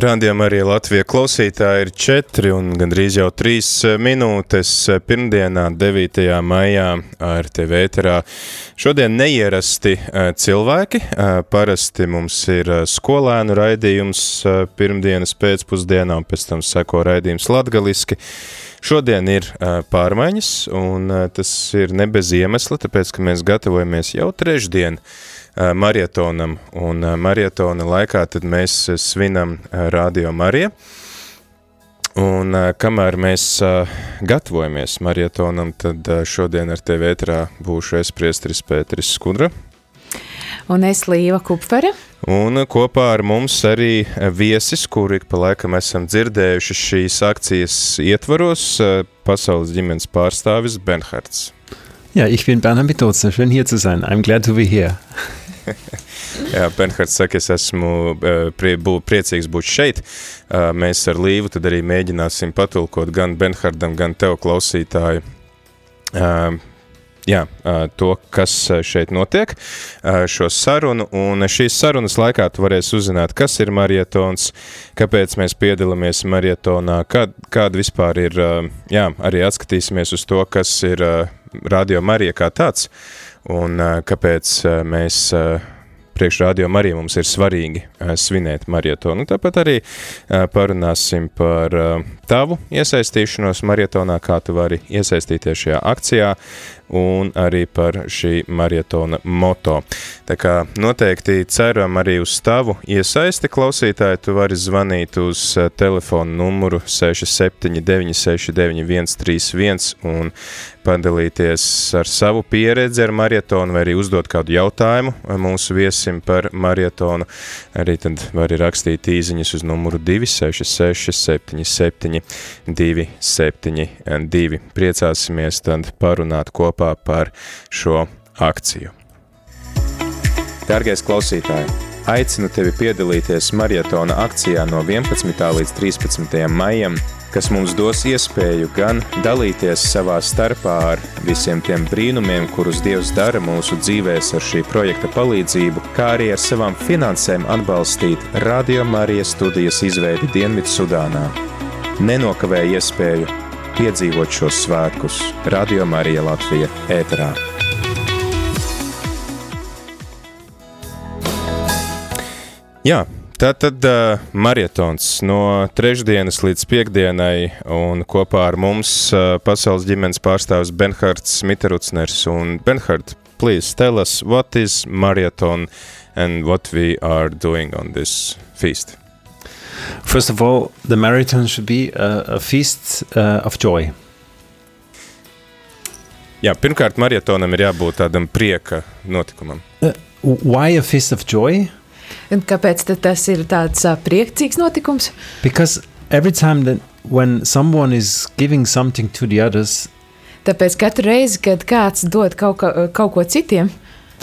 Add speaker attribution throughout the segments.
Speaker 1: Rādījumā arī Latvija klausītāji ir 4 un gandrīz jau 3 minūtes pirmdienā, 9. maijā ar TV ēterā. Šodien neierasti eh, cilvēki, eh, parasti mums ir eh, skolēnu raidījums pirmdienas pēcpusdienā un pēc tam seko raidījums latgaliski. Šodien ir pārmaiņas un tas ir ne bez iemesla, tāpēc, ka mēs gatavojamies jau trešdien marietonam, un marietona laikā tad mēs svinam Radio Marija. Un kamēr mēs gatavojamies marietonam, tad šodien ar tevi ētrā būšu es priestris Pēteris Skudra.
Speaker 2: Un es Līva Kupfere.
Speaker 1: Un kopā ar mums arī viesis, kuri pa laikam esam dzirdējuši šīs akcijas ietvaros, pasaules ģimenes pārstāvis Benhards.
Speaker 3: Ja, ich bin Bernhard Mitotze. Schön hier zu sein. I'm glad to be here.
Speaker 1: Jā, Bernhards saka, es esmu prie, bū, priecīgs būt šeit. Mēs ar Līvu tad arī mēģināsim patulkot gan Bernhardam, gan tev klausītāju jā, to, kas šeit notiek, šo sarunu, un šīs sarunas laikā tu varēsi uzzināt, kas ir marietons, kāpēc mēs piedalāmies marietonā, kād, kāda vispār ir, jā, arī atskatīsimies uz to, kas ir Radio Marija kā tāds, un kāpēc mēs priekšrādījuma arī mums ir svarīgi svinēt marietonu. Tāpat arī parunāsim par tavu iesaistīšanos marietonā, kā tu vari iesaistīties šajā akcijā, un arī par šī marietona moto. Tā kā noteikti ceram arī uz tavu iesaisti klausītāji, tu vari zvanīt uz eh, telefonu numuru 679699131 un padalīties ar savu pieredzi ar marietonu vai arī uzdot kādu jautājumu mūsu viesim par marietonu. Arī tad var rakstīt īziņas uz numuru 266 77 272. Priecāsimies tad parunāt kopā kopā par šo akciju. Dārgais klausītāj, aicinu tevi piedalīties maratona akcijā no 11. līdz 13. maijam, kas mums dos iespēju gan dalīties savā starpā ar visiem tiem brīnumiem, kurus Dievs dara mūsu dzīvēs ar šī projekta palīdzību, kā arī ar savām finansēm atbalstīt Radio Marijas studijas izveidi Dienvidu Sudānā. Nenokavē iespēju piedzīvot šos svētkus Radio Marija Latvija ēterā. Jā, Tātad uh, marietons no trešdienas līdz piekdienai, un kopā ar mums uh, pasaules ģimenes pārstāvis Benhards Miterucners. Un Benhard, please tell us what is marathon and what we are doing on this feast.
Speaker 3: First of all, the marathon should be a, a feast uh, of joy.
Speaker 1: Jā, pirmkārt, maratonam ir jābūt tādam prieka notikumam.
Speaker 3: Uh, why a feast of joy?
Speaker 2: Un kāpēc tas ir tāds uh, priecīgs notikums?
Speaker 3: Because every time that when someone is giving something to the others,
Speaker 2: Tāpēc katru reizi, kad kāds dod kaut, ka, uh, kaut ko citiem,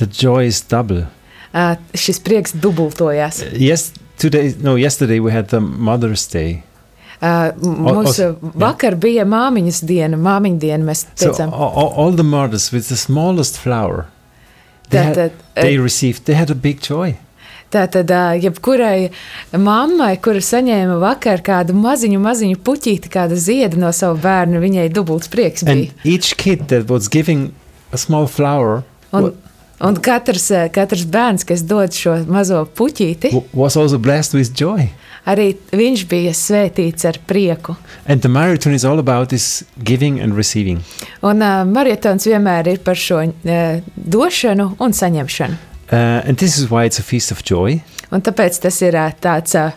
Speaker 3: the joy is double.
Speaker 2: Uh, šis prieks dubultojās.
Speaker 3: Uh, yes, today, no, yesterday we had the Mother's Day.
Speaker 2: Uh, mums also, vakar yeah. bija māmiņas diena, māmiņa diena. Mēs teicām,
Speaker 3: so, all, all the mothers with the smallest flower, they, that, had, uh, they received, they had a big joy.
Speaker 2: Tātad, jebkurai mammai, kura saņēma vakar kādu maziņu, maziņu puķīti, kādu ziedu no sava bērna, viņai dubults prieks bija.
Speaker 3: And each kid that was giving a small flower.
Speaker 2: Un, Un katrs, eh, katrs bērns, kas dod šo mazo puķīti, arī viņš bija svētīts ar prieku.
Speaker 3: And the marathon is all about this giving and receiving.
Speaker 2: Un uh, maratons vienmēr ir par šo uh, došanu un saņemšanu.
Speaker 3: Uh, and this is why it's a feast of joy.
Speaker 2: Un tāpēc tas ir uh, tāds uh,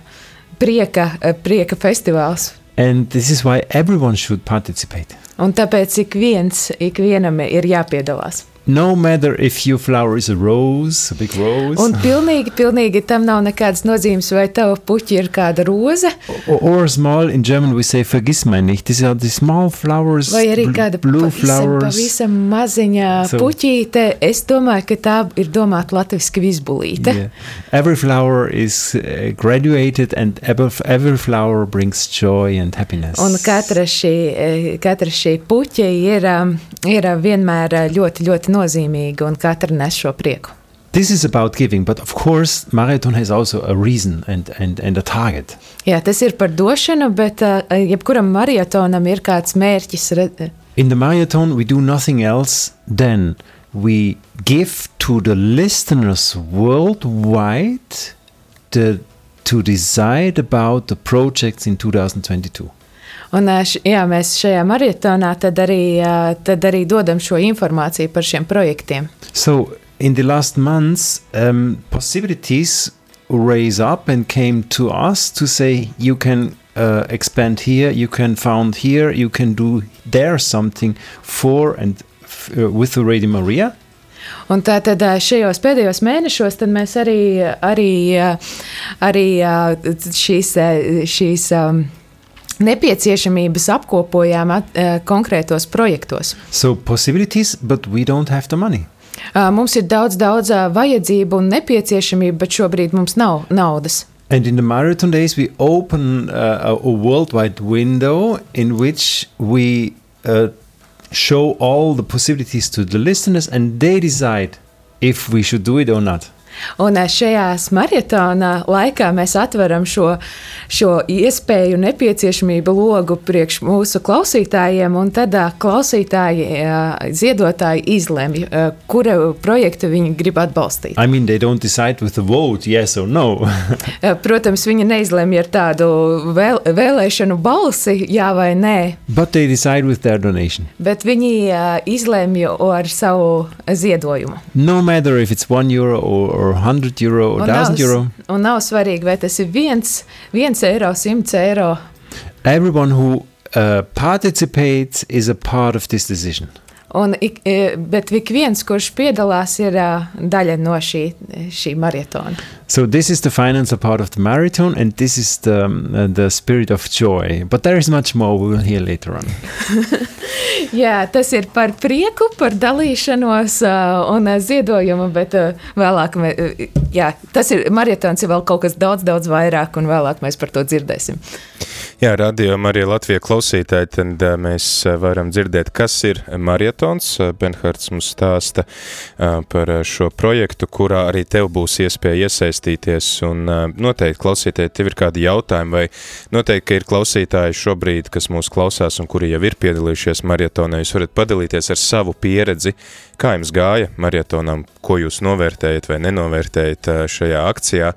Speaker 2: prieka, uh, prieka festivāls.
Speaker 3: And this is why everyone should participate.
Speaker 2: Un tāpēc ik viens, ik vienam ir jāpiedalās.
Speaker 3: No matter if your flower is a rose, a big rose.
Speaker 2: Un pilnīgi, pilnīgi tam nav nekādas nozīmes, vai tava puķi ir kāda roze.
Speaker 3: Or, or small, in German we say vergiss mein nicht. These are the small flowers,
Speaker 2: vai arī kāda
Speaker 3: blue
Speaker 2: pavisam,
Speaker 3: flowers.
Speaker 2: pavisam maziņa so, puķīte. Es domāju, ka tā ir domāta latviski visbulīte.
Speaker 3: Yeah. Every flower is uh, graduated and every, every flower brings joy and happiness.
Speaker 2: Un katra šī, eh, katra šī puķa ir, um, ir vienmēr ļoti, ļoti nozīmīga un katra nes šo prieku.
Speaker 3: this is about giving, but of course, marathon has also a reason and, and, and a target.
Speaker 2: Jā, tas ir par došanu, bet uh, jebkuram maratonam ir kāds mērķis. re-
Speaker 3: In the marathon, we do nothing else than we give to the listeners worldwide the, to decide about the projects in 2022.
Speaker 2: Un, š, jā, mēs šajā maratonā tad arī, ā, tad arī dodam šo informāciju par šiem projektiem.
Speaker 3: So, in the last months, um, possibilities raise up and came to us to say you can uh, expand here, you can found here, you can do there something for and uh, with the Radio Maria.
Speaker 2: Un tā tad ā, šajos pēdējos mēnešos mēs arī, arī, arī šīs, šīs ām, nepieciešamības apkopojām at, ā, konkrētos projektos.
Speaker 3: So possibilities, but we don't have the money.
Speaker 2: Ā, Mums ir daudz, daudz ā, vajadzību un nepieciešamību, bet šobrīd mums nav naudas.
Speaker 3: And in the marathon days, we open uh, a, a worldwide window in which we uh, show all the possibilities to the listeners, and they decide if we should do it or not.
Speaker 2: Un ā, šajās maratona laikā mēs atveram šo, šo iespēju, nepieciešamību logu priekš mūsu klausītājiem, un tad ā, klausītāji, ā, ziedotāji izlemj, ā, kura projektu viņi grib atbalstīt.
Speaker 3: I mean, they don't decide with a vote, yes or no.
Speaker 2: Protams, viņi neizlemj ar tādu vēl, vēlēšanu balsi, jā vai nē,
Speaker 3: but they decide with their donation.
Speaker 2: bet viņi izlemj ar savu ziedojumu.
Speaker 3: No matter if it's one euro or, or 100 euro or
Speaker 2: Un nav,
Speaker 3: 1000 euro,
Speaker 2: un nav svarīgi, vai tas ir viens, viens eiro, simts eiro.
Speaker 3: everyone who uh, participates is a part of this decision.
Speaker 2: Un e, bet ik viens, kurš piedalās, ir ā, daļa no šī, šī maratona.
Speaker 3: So this is the financial part of the marathon, and this is the um, uh, the spirit of joy. But there is much more we will hear later on.
Speaker 2: Jā, tas ir par prieku, par dalīšanos ā, un ā, ziedojumu, bet ā, vēlāk mē, jā, tas ir maratons, ir vēl kaut kas daudz, daudz vairāk, un vēlāk mēs par to dzirdēsim.
Speaker 1: Jā, radījumā arī Latvijas klausītāji, tad mēs varam dzirdēt, kas ir maratons. Uh, Benhards mums stāsta par šo projektu, kurā arī tev būs iespēja iesaistīties. Un noteikti klausītāji, tev ir kādi jautājumi, vai noteikti, ka ir klausītāji šobrīd, kas mūs klausās un kuri jau ir piedalījušies maratonā, jūs varat padalīties ar savu pieredzi, kā jums gāja maratonam, ko jūs novērtējat vai nenovērtējat šajā akcijā,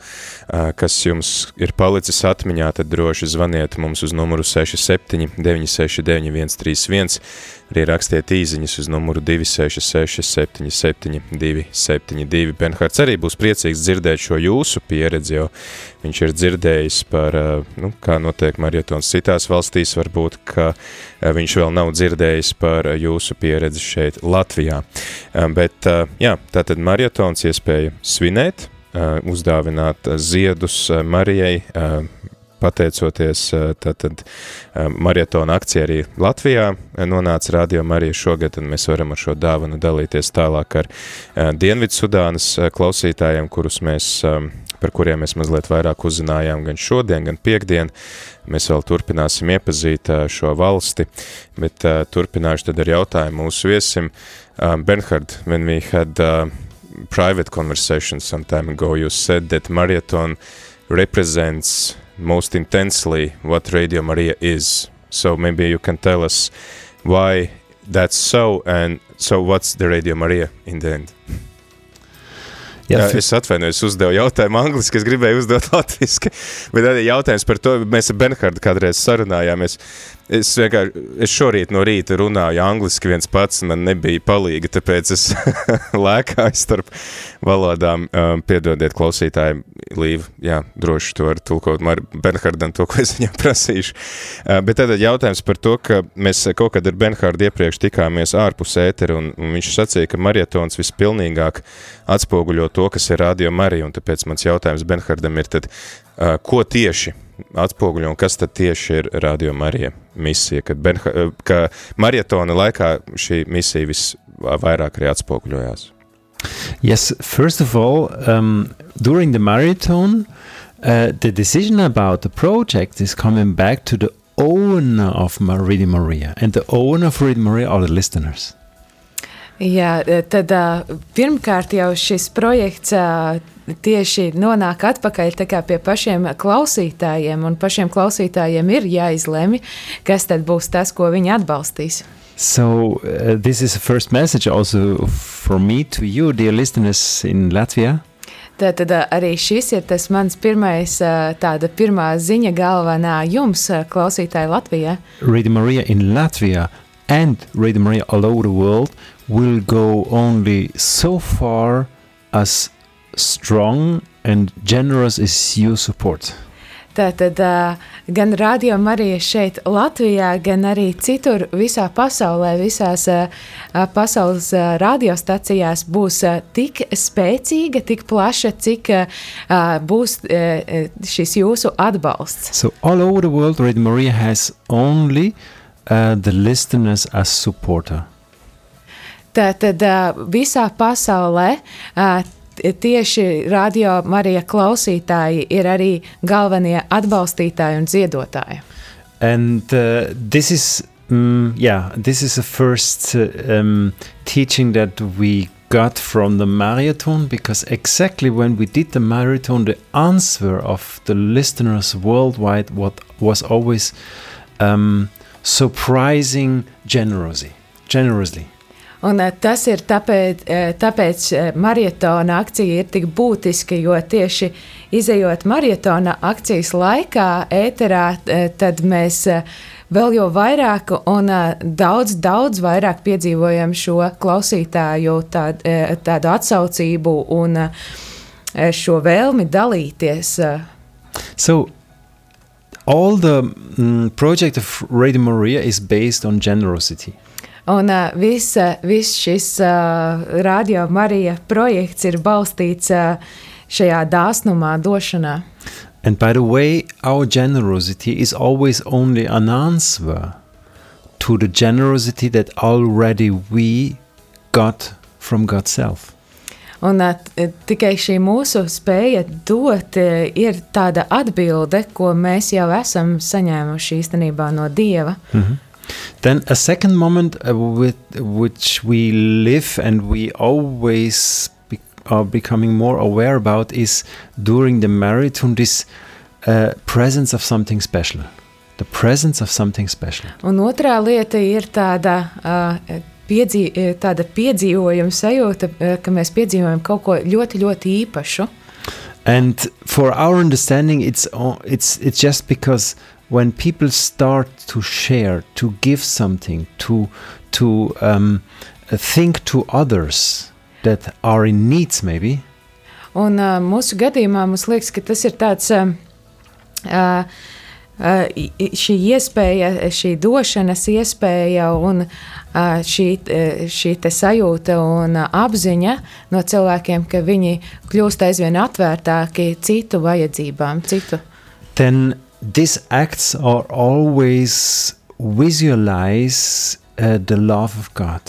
Speaker 1: kas jums ir palicis atmiņā, tad droši zvaniet mums uz numuru 67 969 131, arī rakstiet īziņas uz numuru 266 77 272. Benhards arī būs priecīgs dzirdēt šo jūsu pieredzi, jo viņš ir dzirdējis par, uh, nu, kā notiek marietons citās valstīs, varbūt, ka uh, viņš vēl nav dzirdējis par jūsu pieredzi šeit Latvijā. Uh, Bet, jā, tātad marietons iespēja svinēt, uzdāvināt ziedus Marijai, pateicoties tātad marietona akcija arī Latvijā nonāca Radio Marija šogad, un mēs varam ar šo dāvanu dalīties tālāk ar Dienvidu Sudānas uh, klausītājiem, kurus mēs, par kuriem mēs mazliet vairāk uzzinājām gan šodien, gan piekdien. Mēs vēl turpināsim iepazīt šo valsti, bet turpināšu tad ar jautājumu mūsu viesim. Bernhard, when we had uh, private conversation some time ago, you said that marathon represents most intensely what Radio Maria is. So maybe you can tell us why that's so, and so what's the Radio Maria in the end? Jā,
Speaker 3: f-
Speaker 1: es atvainojos, uzdevu jautājumu angliski, es gribēju uzdot latviski, bet arī jautājums par to, mēs ar Benhardu kādreiz sarunājāmies. Es vienkārši, es šorīt no rīta runāju angliski viens pats, man nebija palīga, tāpēc es lēkāju starp valodām. Um, piedodiet klausītājiem, Līva, jā, droši to var tulkot Mar Benhardam, to, ko es viņam prasīšu. Uh, bet tad jautājums par to, ka mēs kaut kad ar Benhardu iepriekš tikāmies ārpus ētera, un, un viņš sacīja, ka marietons vispilnīgāk atspoguļo to, kas ir radio Marija, un tāpēc mans jautājums Benhardam ir tad, uh, ko tieši atspoguļo un kas tad tieši ir Radio Marija misija, kad Benha, ka marietona laikā šī misija visvairāk arī atspoguļojās.
Speaker 3: Yes, first of all, um, during the marathon, uh, the decision about the project is coming back to the owner of Radio Maria, and the owner of Radio Maria are the listeners.
Speaker 2: Jā, tad uh, pirmkārt jau šis projekts uh, tieši nonāk atpakaļ pie pašiem klausītājiem, un pašiem klausītājiem ir jāizlemj, kas tad būs tas, ko viņi atbalstīs.
Speaker 3: So, uh, this is the first message also for me to you, dear listeners in Latvia.
Speaker 2: Tātad arī šis ir tas mans pirmais, tāda pirmā ziņa galvenā jums, klausītāji Latvijā.
Speaker 3: Radio Maria in Latvia and Radio Maria all over the world will go only so far as strong and generous is your support.
Speaker 2: Tātad ā, gan radio Marija šeit Latvijā, gan arī citur visā pasaulē, visās ā, ā, pasaules radiostacijās būs tik spēcīga, tik plaša, cik būs šis jūsu atbalsts.
Speaker 3: So, all over the world, Radio Maria has only uh, the listeners as supporter.
Speaker 2: Tātad ā, visā pasaulē ā, t- tieši radio Marija klausītāji ir arī galvenie atbalstītāji un ziedotāji.
Speaker 3: And uh, this is, mm, yeah, this is the first uh, um, teaching that we got from the marathon because exactly when we did the marathon, the answer of the listeners worldwide what was always um, surprising generosity, generously.
Speaker 2: Un eh, tas ir tāpēc, eh, tāpēc eh, maratona akcija ir tik būtiska, jo tieši izējot maratona akcijas laikā, ēterā, tad mēs vēl jau vairāk un daudz, daudz vairāk piedzīvojam šo klausītāju tād, tādu atsaucību un šo vēlmi dalīties.
Speaker 3: So, all the mm, project of Radio Maria is based on generosity.
Speaker 2: Un uh, viss vis šis uh, radio Marija projekts ir balstīts uh, šajā dāsnumā, došanā.
Speaker 3: And by the way, our generosity is always only an answer to the generosity that already we got from God's self.
Speaker 2: Un tikai šī mūsu spēja dot ir tāda atbilde, ko mēs jau esam saņēmuši īstenībā no Dieva.
Speaker 3: Then a second moment uh, with which we live and we always be, are becoming more aware about is during the marathon this uh, presence of something special. The presence of something special.
Speaker 2: Un otrā lieta ir tāda, uh, piedzīv, tāda piedzīvojuma sajūta, uh, ka mēs piedzīvojam kaut ko ļoti, ļoti īpašu.
Speaker 3: And for our understanding, it's it's it's just because when people start to share, to give something, to to um, think to others that are in needs, maybe.
Speaker 2: Un uh, mūsu gadījumā mums liekas, ka tas ir tāds. Uh, uh, Uh, šī iespēja, šī došanas iespēja un uh, šī, uh, šī sajūta un uh, apziņa no cilvēkiem, ka viņi kļūst aizvien atvērtāki citu vajadzībām, citu.
Speaker 3: Then these acts are always visualize uh, the love of God.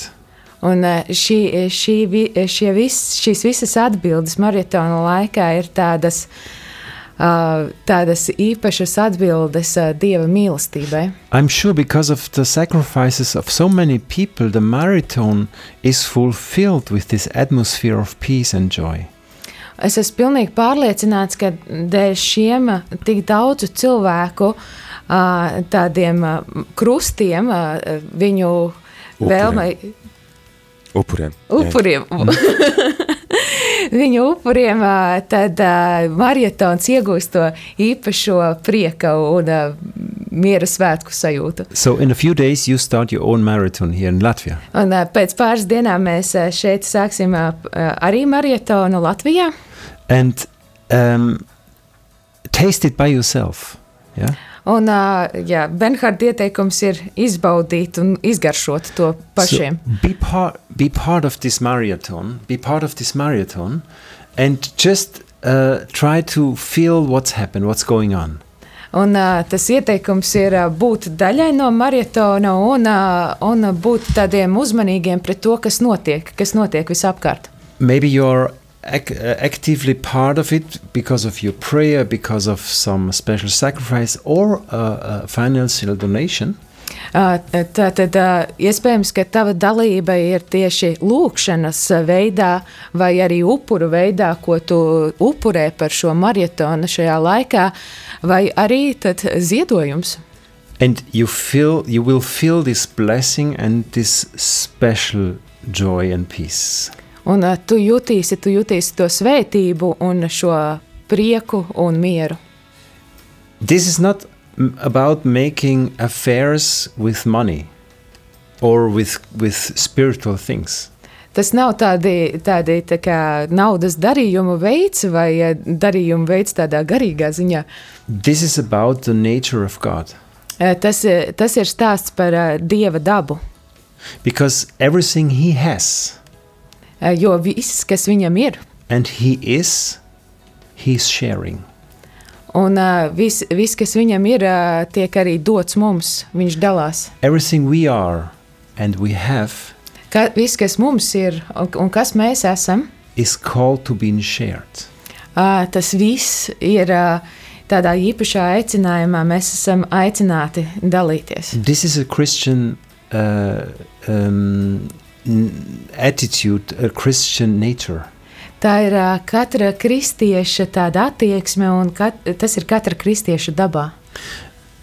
Speaker 2: Un uh, šī, šī, vi- šie vis, šīs visas atbildes maratona laikā ir tādas, uh, tādas īpašas atbildes uh, Dieva mīlestībai.
Speaker 3: I'm sure because of the sacrifices of so many people, the marathon is fulfilled with this atmosphere of peace and joy.
Speaker 2: Es esmu pilnīgi pārliecināts, ka dēļ šiem uh, tik daudzu cilvēku uh, tādiem uh, krustiem, viņu
Speaker 1: Upuriem.
Speaker 2: vēlmei,
Speaker 1: Upuriem.
Speaker 2: upuriem. Viņu upuriem tad maratons iegūst to īpašo prieka un miera svētku sajūtu.
Speaker 3: So in a few days you start your own marathon here in Latvia.
Speaker 2: Un, pēc pāris dienām mēs šeit sāksim arī maratonu Latvijā.
Speaker 3: and um, taste it by yourself. Yeah.
Speaker 2: Un, jā, Benhārda ieteikums ir izbaudīt un izgaršot to pašiem.
Speaker 3: So be part, be part of this marathon. Be part of this marathon, and just uh, try to feel what's happened, what's going on.
Speaker 2: Un, uh, tas ieteikums ir uh, būt daļai no maratona un, uh, un būt tādiem uzmanīgiem pret to, kas notiek, kas notiek visapkārt.
Speaker 3: Maybe you're ac- uh, actively part of it because of your prayer, because of some special sacrifice or uh, a financial donation.
Speaker 2: Ā, Tā tad ā, iespējams, ka tava dalība ir tieši lūkšanas veidā, vai arī upuru veidā, ko tu upurē par šo maratonu šajā laikā, vai arī tad ziedojums.
Speaker 3: And you feel you will feel this blessing and this special joy and peace.
Speaker 2: Un ā, tu jutīsi, tu jutīsi to svētību un šo prieku un mieru.
Speaker 3: This is not about making affairs with money or with with spiritual things.
Speaker 2: Tas nav tādi, tādi tā kā naudas darījumu veids vai ā, darījumu veids tādā garīgā ziņā.
Speaker 3: This is about the nature of God.
Speaker 2: Ā, Tas, tas ir stāsts par dieva dabu.
Speaker 3: Because everything he has
Speaker 2: Jo viss, kas viņam ir,
Speaker 3: and he is, he's sharing.
Speaker 2: un ā, viss, vis, kas viņam ir, ā, tiek arī dots mums. Viņš dalās.
Speaker 3: Everything we are and we have
Speaker 2: Ka, viss, kas mums ir un, un kas mēs esam,
Speaker 3: is called to be shared.
Speaker 2: ā, tas viss ir ā, tādā īpašā aicinājumā. Mēs esam aicināti dalīties.
Speaker 3: This is a Christian uh, um, n- attitude, a Christian nature.
Speaker 2: Tā ir ā, katra kristieša tāda attieksme, un kat, tas ir katra kristieša dabā.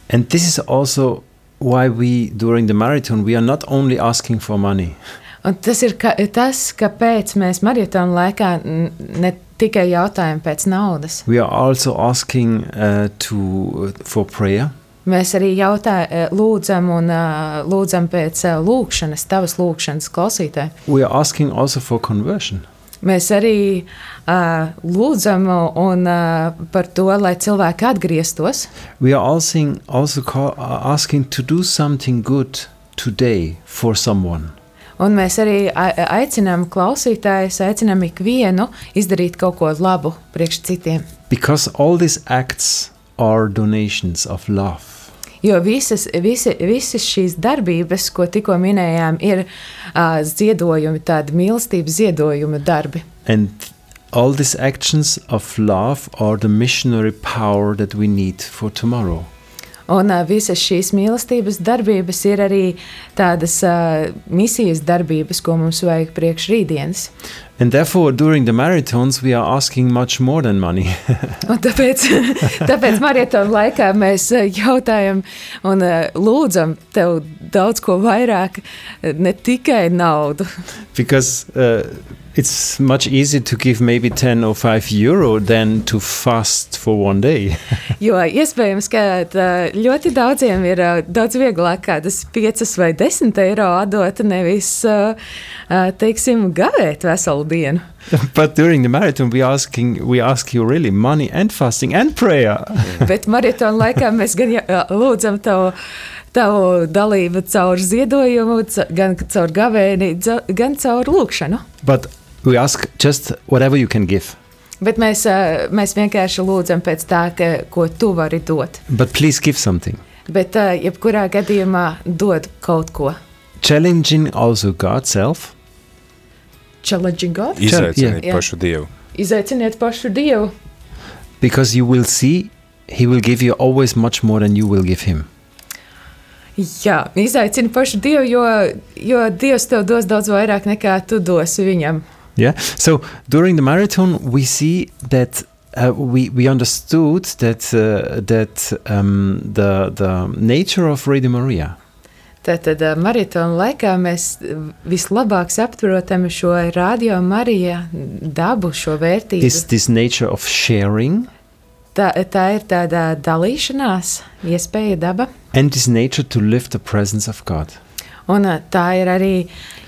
Speaker 3: And this is also why we, during the marathon, we are not only asking for money.
Speaker 2: Un tas ir ka, tas, kāpēc mēs maratona laikā n- ne tikai jautājam pēc naudas.
Speaker 3: We are also asking uh, to for prayer.
Speaker 2: Mēs arī jautā, lūdzam, un ā, lūdzam pēc ā, lūkšanas, tavas lūkšanas klausītāji.
Speaker 3: We are asking also for conversion.
Speaker 2: Mēs arī uh, lūdzam un, uh, par to, lai cilvēki atgrieztos.
Speaker 3: We are also also call, asking to do something good today for someone.
Speaker 2: Un mēs arī aicinām klausītājus, aicinām ikvienu izdarīt kaut ko labu priekš citiem.
Speaker 3: Because all these acts are donations of love.
Speaker 2: Jo visas, visi, visas šīs darbības, ko tikko minējām, ir uh, ziedojumi, tādi mīlestības ziedojumi darbi.
Speaker 3: And all these actions of love are the missionary power that we need for tomorrow.
Speaker 2: Un visas šīs mīlestības darbības ir arī tādas misijas darbības, ko mums vajag priekš rītdienas.
Speaker 3: And therefore, during the marathons, we are asking much more than money.
Speaker 2: Tāpēc, tāpēc maratona laikā mēs jautājam un lūdzam tev daudz ko vairāk, ne tikai naudu.
Speaker 3: because uh, it's much easier to give maybe 10 or 5 euro than to fast for one day.
Speaker 2: Jo iespējams, ka ļoti daudziem ir daudz vieglāk kādas 5 vai 10 eiro atdot, nevis, teiksim, gavēt veselu dienu.
Speaker 3: but during the marathon, we asking we ask you really money and fasting and prayer.
Speaker 2: Bet maratona laikā mēs gan lūdzam tavu, tavu dalību caur ziedojumu, gan caur gavēni, gan caur lūkšanu.
Speaker 3: but we ask just whatever you can give.
Speaker 2: Bet mēs, ā, mēs vienkārši lūdzam pēc tā, ka, ko tu vari dot.
Speaker 3: But please give something.
Speaker 2: Bet, ā, jebkurā gadījumā, dod kaut ko.
Speaker 3: Challenging also God's self.
Speaker 2: Challenging God.
Speaker 1: Izaiciniet
Speaker 2: Jā.
Speaker 1: pašu Dievu.
Speaker 2: Izaiciniet pašu Dievu,
Speaker 3: Because you will see He will give you always much more than you will give Him.
Speaker 2: Jā, izaicini pašu Dievu, jo, jo Dievs tev dos daudz vairāk nekā tu dosi viņam.
Speaker 3: Yeah. So during the marathon, we see that uh, we we understood that uh, that um, the the nature of Radio Maria
Speaker 2: Tātad maratona laikā mēs vislabāk saprotam šo radio Marija dabu, šo vērtību.
Speaker 3: is this nature of sharing
Speaker 2: Tā, tā ir tāda dalīšanās, iespēja daba.
Speaker 3: and this nature to live the presence of God.
Speaker 2: Un ā, tā ir arī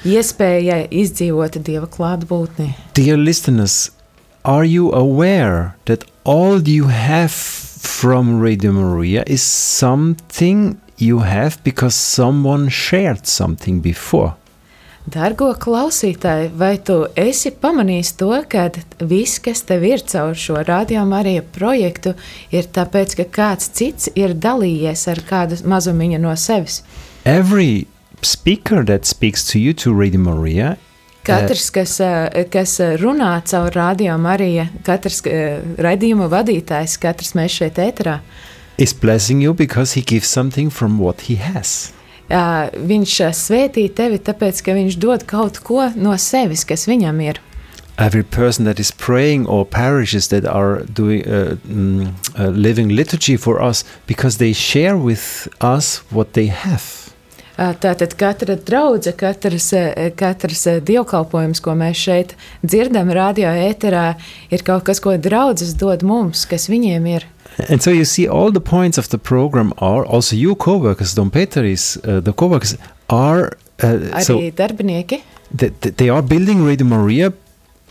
Speaker 2: iespēja izdzīvot Dieva klātbūtni.
Speaker 3: Dear listeners, are you aware that all you have from Radio Maria is something you have because someone shared something before?
Speaker 2: Dargo klausītāji, vai tu esi pamanījis to, ka viss, kas tev ir caur šo arī projektu, ir tāpēc, ka kāds cits ir dalījies ar kādu mazumiņu no sevis?
Speaker 3: Every speaker that speaks to you to Radio Maria
Speaker 2: Katrs, kas, ā, kas runā caur rādījumu arī, katrs ā, raidījuma vadītājs, katrs mēs šeit ēterā,
Speaker 3: is blessing you because he gives something from what he has.
Speaker 2: uh, viņš uh, svētī tevi, tāpēc, ka viņš dod kaut ko no sevis, kas viņam ir.
Speaker 3: Every person that is praying or parishes that are doing uh, mm, uh, living liturgy for us because they share with us what they have.
Speaker 2: Tātad katra draudzene, katrs, katrs dievkalpojums, ko mēs šeit dzirdam, radio ēterā, ir kaut kas, ko draudzes dod mums, kas viņiem ir.
Speaker 3: And so you see, all the points of the program are also you co-workers, Don Peteris, uh, the co-workers are uh, so
Speaker 2: darbinieki.
Speaker 3: th- th- they are building Radio Maria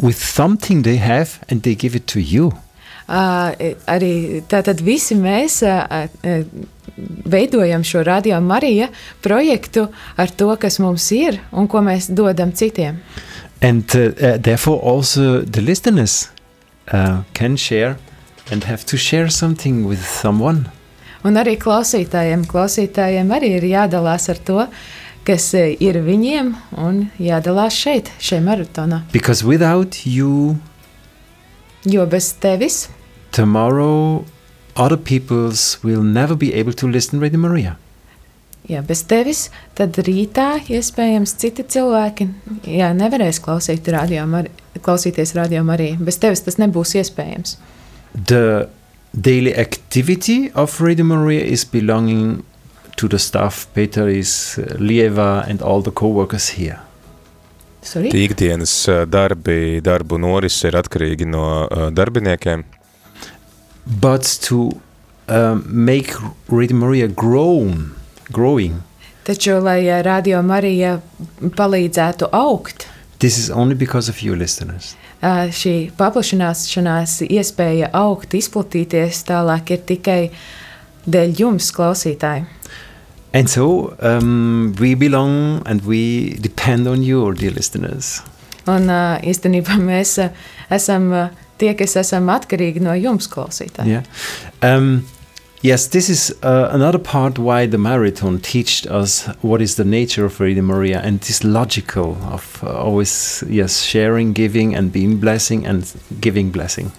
Speaker 3: with something they have and they give it to you.
Speaker 2: Uh, arī tātad visi mēs uh, uh, veidojam šo radio Marija projektu ar to, kas mums ir un ko mēs dodam citiem.
Speaker 3: And uh, uh, therefore, also the listeners uh, can share and have to share something with someone.
Speaker 2: Un arī klausītājiem, klausītājiem arī ir jādalās ar to, kas eh, ir viņiem, un jādalās šeit, šajā maratonā.
Speaker 3: Because without you,
Speaker 2: Jo bez tevis
Speaker 3: tomorrow other peoples will never be able to listen Radio Maria.
Speaker 2: Ja bez tevis, tad rītā iespējams citi cilvēki jā, nevarēs klausīt radio, Mari- klausīties radio arī. Bez tevis tas nebūs iespējams.
Speaker 3: The daily activity of Radio Maria is belonging to the staff, Peteris, uh, Lieva, and all the co-workers here.
Speaker 2: Sorry?
Speaker 1: Ikdienas ā, darbi, darbu noris ir atkarīgi no ā, darbiniekiem,
Speaker 3: But to um, make Radio Maria grown, growing,
Speaker 2: Taču, lai eh, radio Marija palīdzētu augt,
Speaker 3: this is only because of you, listeners.
Speaker 2: eh, šī paplašināšanās iespēja augt, izplatīties tālāk ir tikai dēļ jums, klausītāji.
Speaker 3: And so um, we belong and we depend on you, dear listeners.
Speaker 2: Un uh, īstenībā mēs uh, esam uh, tie, kas esam atkarīgi no jums, klausītāji.
Speaker 3: Yeah. Um, yes, this is uh, another part why the marathon teached us what is the nature of Radio Maria and this logical of uh, always yes sharing, giving, and being blessing and giving blessing.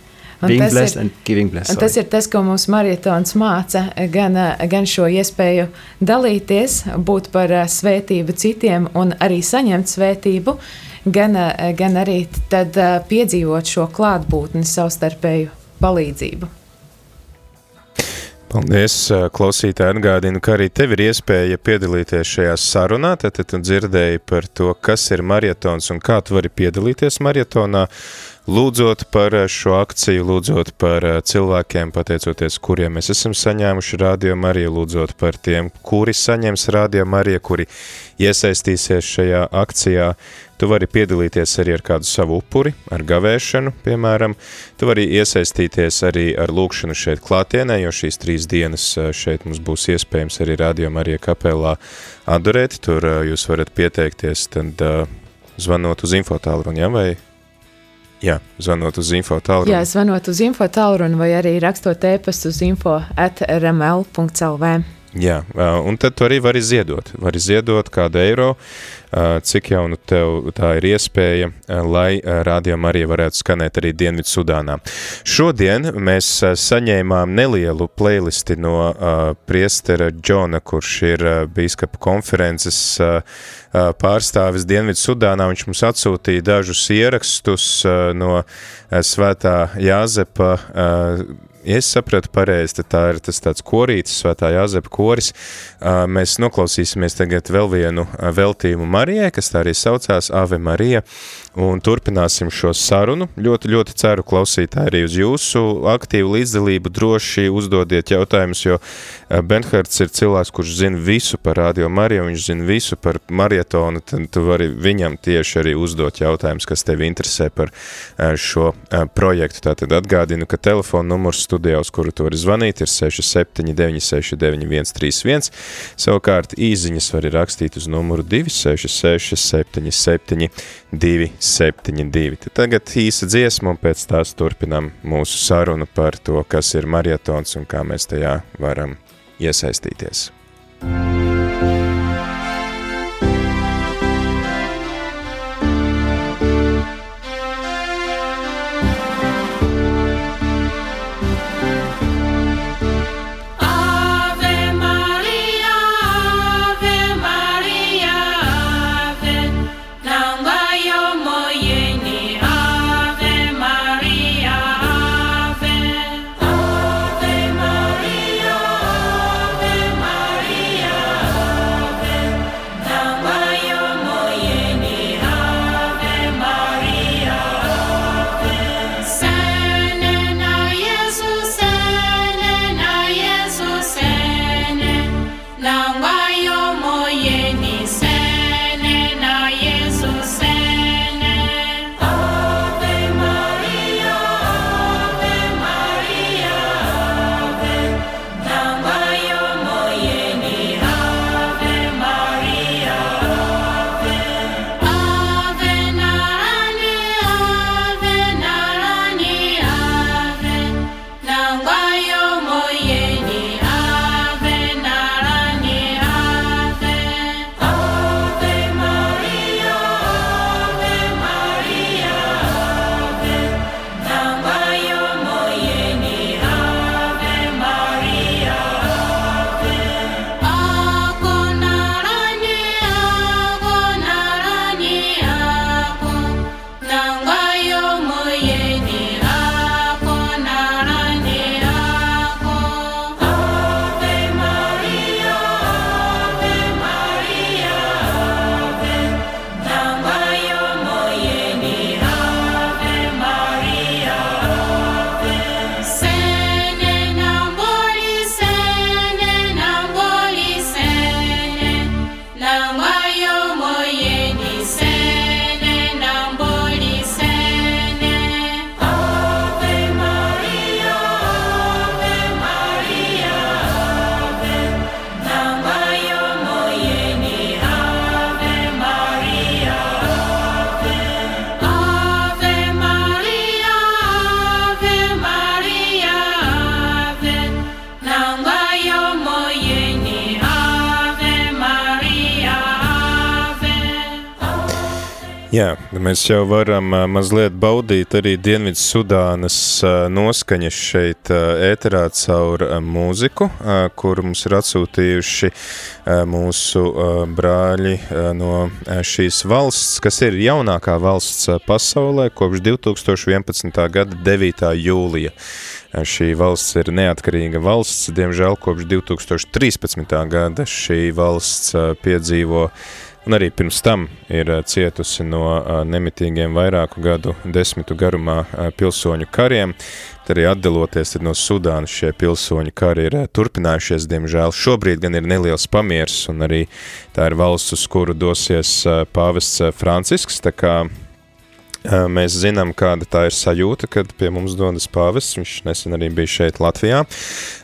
Speaker 2: Un
Speaker 3: being blessed
Speaker 2: ir-
Speaker 3: and giving blessed.
Speaker 2: Un tas ir tas, ko mums maratons māca, gan, uh, gan šo iespēju dalīties, būt par uh, svētību citiem un arī saņemt svētību, uh, gan arī tad uh, piedzīvot šo klātbūtni, savstarpēju palīdzību.
Speaker 1: Paldies, ā, klausītāji. Atgādinu, ka arī tev ir iespēja piedalīties šajā sarunā. Tad tu dzirdēji par to, kas ir maratons un kā tu vari piedalīties maratonā. Lūdzot par ā, šo akciju, lūdzot par ā, cilvēkiem, pateicoties kuriem mēs esam saņēmuši radio Mariju, lūdzot par tiem, kuri saņems radio Mariju, kuri iesaistīsies šajā akcijā. Tu vari piedalīties arī ar kādu savu upuri, ar gavēšanu, piemēram. Tu vari iesaistīties arī ar lūkšanu šeit klātienē, jo šīs trīs dienas ā, šeit mums būs iespējams arī Radio Marija kapelā adorēt. Tur jūs varat pieteikties, tad zvanot uz infotālruni, ja, vai? Jā, zvanot uz infotālruni.
Speaker 2: Jā, zvanot uz info tālruni vai arī rakstot e-pastu uz info at rml.lv.
Speaker 1: Jā, un tad tu arī vari ziedot. Vari ziedot kādu eiro, cik jau nu tev tā ir iespēja, lai ā, Radio Marija varētu skanēt arī Dienvidu Sudānā. Šodien mēs saņēmām nelielu playlisti no priestera Džona, kurš ir bīskapa konferences pārstāvis Dienvidu Sudānā. Viņš mums atsūtīja dažus ierakstus no svētā Jāzepa Ja es sapratu pareizi, tad tā ir tas tāds korītis, svētā Jāzepa koris. Mēs noklausīsimies tagad vēl vienu veltījumu Marijai, kas tā arī saucās Ave Marija, un turpināsim šo sarunu. Ļoti, ļoti ceru klausītāji arī uz jūsu aktīvu līdzdalību, droši uzdodiet jautājumus, jo ā, Benhards ir cilvēks, kurš zina visu par Radio Mariju, viņš zina visu par marietonu, tad tu vari viņam tieši arī uzdot jautājumus, kas tevi interesē par ā, šo ā, projektu. Tātad atgādinu, ka telefona numurs studijā, uz kuru tu vari zvanīt, ir 679 691 131. Savukārt īziņas var rakstīt uz numuru 266 77 272. Tad tagad īsa dziesma un pēc tās turpinām mūsu sarunu par to, kas ir marietons un kā mēs tajā varam iesaistīties.
Speaker 4: Ave
Speaker 1: mēs jau varam uh, mazliet baudīt arī Dienvidu Sudānas uh, noskaņas šeit uh, ēterā caur uh, mūziku, uh, kur mums ir atsūtījuši uh, mūsu uh, brāļi uh, no uh, šīs valsts, kas ir jaunākā valsts uh, pasaulē kopš 2011. gada 9. jūlija. Uh, šī valsts ir neatkarīga valsts, diemžēl kopš 2013. gada šī valsts uh, piedzīvo un arī pirms tam ir cietusi no nemitīgiem vairāku gadu desmitu garumā pilsoņu kariem. Tad arī atdaloties no Sudānas šie pilsoņu kari ir turpinājušies, diemžēl. Šobrīd gan ir neliels pamiers, un arī tā ir valsts, uz kuru dosies pāvests Francisks, tā kā Mēs zinām, kāda tā ir sajūta, kad pie mums dodas pāvests. Viņš nesen arī bija šeit, Latvijā.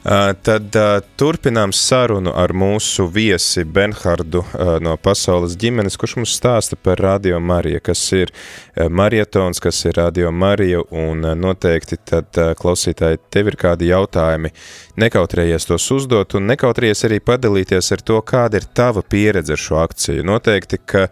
Speaker 1: Tad turpinām sarunu ar mūsu viesi Benhardu no pasaules ģimenes, kurš mums stāsta par Radio Mariju, kas ir marietons, kas ir Radio Marija, un noteikti tad klausītāji, tev ir kādi jautājumi, nekautrējies tos uzdot, un nekautrējies arī padalīties ar to, kāda ir tava pieredze ar šo akciju. Noteikti, ka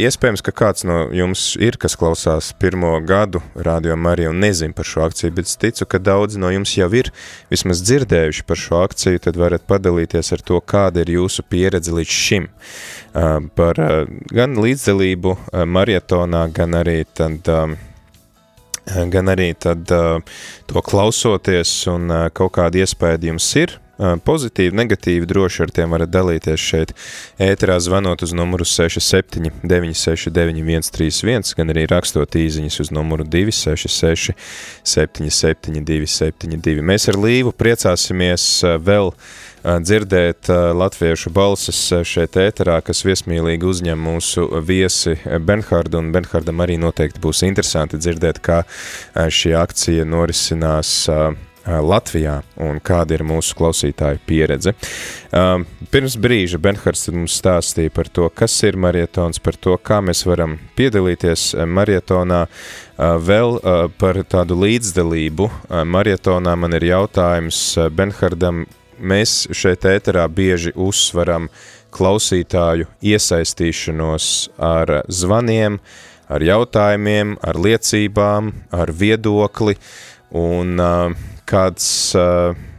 Speaker 1: iespējams, ka kāds no jums ir, kas klausās klausās pirmo gadu Radio Marija un nezin par šo akciju, bet es ticu, ka daudzi no jums jau ir vismaz dzirdējuši par šo akciju, tad varat padalīties ar to, kāda ir jūsu pieredze līdz šim. Par gan līdzdalību marietonā, gan arī tad gan arī tad to klausoties un kaut kāda iespēja jums ir pozitīvi, negatīvi, droši ar tiem varat dalīties šeit ēterā zvanot uz numuru 67 969 131, gan arī rakstot īziņas uz numuru 266 77 272. Mēs ar Līvu priecāsimies vēl dzirdēt latviešu balsis šeit ēterā, kas viesmīlīgi uzņem mūsu viesi Benhardu, un Benhardam arī noteikti būs interesanti dzirdēt, kā šī akcija norisinās Latvijā un kāda ir mūsu klausītāju pieredze. Pirms brīža Benhards mums stāstīja par to, kas ir marietons, par to, kā mēs varam piedalīties marietonā. Vēl par tādu līdzdalību marietonā man ir jautājums Benhardam. Mēs šeit ēterā bieži uzsveram klausītāju iesaistīšanos ar zvaniem, ar jautājumiem, ar liecībām, ar viedokli, un uh, kāds,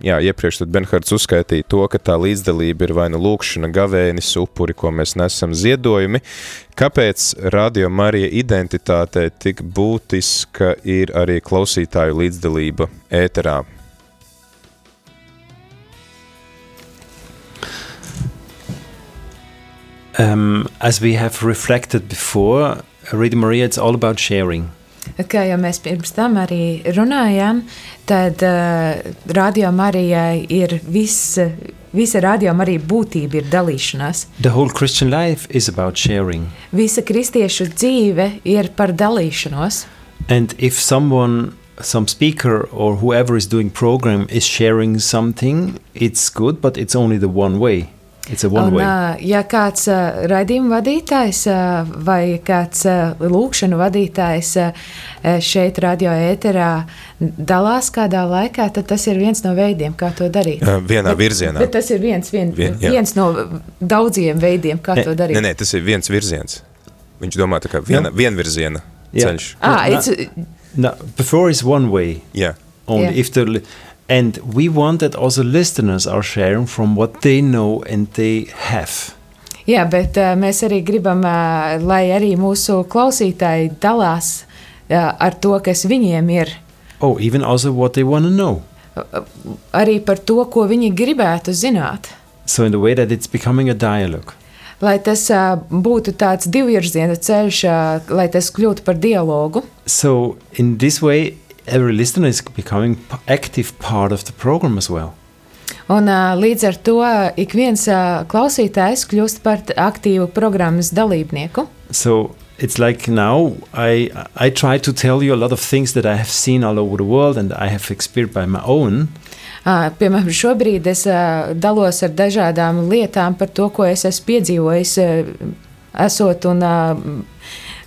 Speaker 1: jā, iepriekš Benhards uzskaitīja to, ka tā līdzdalība ir vai nu lūkšana, gavēnis, upuri, ko mēs nesam ziedojumi. Kāpēc Radio Marija identitātē tik būtiska ir arī klausītāju līdzdalība ēterā?
Speaker 3: Um, as we have reflected before, Radio Maria, it's all about sharing.
Speaker 2: Kā jau mēs pirms tam arī runājām, tad uh, radio Marijai ir viss. Visa radioma arī būtība ir dalīšanās.
Speaker 3: The whole Christian life is about sharing.
Speaker 2: Visa kristiešu dzīve ir par dalīšanos.
Speaker 3: And if someone, some speaker or whoever is doing program is sharing something, it's good, but it's only the one way. Un,
Speaker 2: ja kāds raidījuma vadītājs vai kāds lūkšanu vadītājs šeit, radio ēterā, dalās kādā laikā, tad tas ir viens no veidiem, kā to darīt.
Speaker 1: Vienā bet, virzienā.
Speaker 2: Bet tas ir viens, vien, Vien, jā. viens no daudziem veidiem, kā
Speaker 1: ne,
Speaker 2: to darīt.
Speaker 1: Nē, nē, tas ir viens virziens. Viņš domā, tā kā viena, vienvirziena ceļš.
Speaker 2: Ah, it's,
Speaker 3: no, before is one way.
Speaker 1: Yeah.
Speaker 3: Only yeah. if the And we want that also listeners are sharing from what they know and they have.
Speaker 2: Jā, bet uh, mēs arī gribam, uh, lai arī mūsu klausītāji dalās uh, ar to, kas viņiem ir.
Speaker 3: Oh, even also what they want to know.
Speaker 2: Uh, arī par to, ko viņi gribētu zināt.
Speaker 3: So in the way that it's becoming a dialogue.
Speaker 2: Lai tas uh, būtu tāds divvirziena ceļš, uh, lai tas kļūtu par dialogu.
Speaker 3: So in this way every listener is becoming active part of the program as well.
Speaker 2: Un, uh, līdz ar to ik viens uh, klausītājs kļūst par aktīvu programmas dalībnieku.
Speaker 3: So it's like now I, I try to tell you a lot of things that I have seen all over the world and I have experienced by my own.
Speaker 2: Uh, piemēram, šobrīd es uh, dalos ar dažādām lietām par to, ko es esmu piedzīvojis, uh, esot un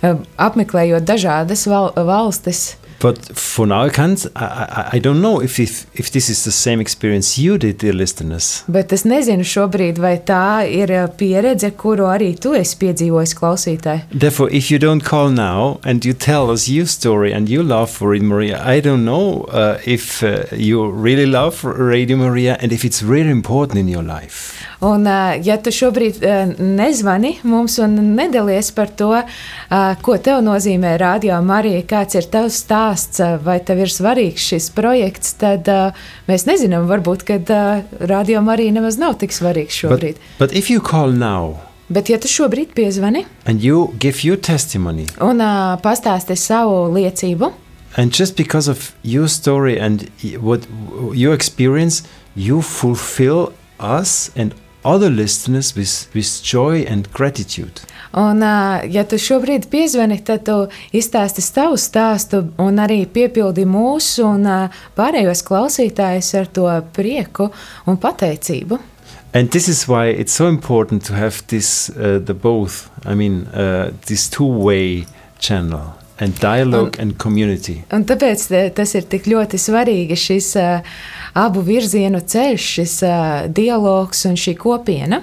Speaker 2: apmeklējot dažādas val valstis.
Speaker 3: But for now, I can't. I, I, I don't know if, if if this is the same experience you did, dear listeners.
Speaker 2: Bet es nezinu šobrīd, vai tā ir uh, pieredze, kuru arī tu esi piedzīvojis klausītāji.
Speaker 3: Therefore, if you don't call now and you tell us your story and you love Radio Maria, I don't know uh, if uh, you really love Radio Maria and if it's really important in your life.
Speaker 2: Un, uh, ja tu šobrīd uh, nezvani mums un nedalies par to, uh, ko tev nozīmē radio Marija, kāds ir tavs stāsts, uh, vai tev ir svarīgs šis projekts, tad uh, mēs nezinām, varbūt, ka uh, radio Marija nemaz nav tik svarīgs
Speaker 3: But,
Speaker 2: šobrīd.
Speaker 3: but if you call now
Speaker 2: Bet, ja tu šobrīd piezvani?
Speaker 3: And you give your testimony,
Speaker 2: un uh, pastāsti savu liecību,
Speaker 3: and just because of your story and what your experience, you fulfill us and other listeners with, with joy and gratitude.
Speaker 2: Un, ā, ja tu šobrīd piezvani, tad tu izstāsti savu stāstu un arī piepildi mūsu un ā, pārējos klausītājus ar to prieku un pateicību.
Speaker 3: And this is why it's so important to have this, uh, the both, I mean, uh, this two way channel and dialogue and community.
Speaker 2: Un tāpēc te- tas ir tik ļoti svarīgi, šis ā, abu virzienu ceļš, šis ā, dialogs un šī kopiena.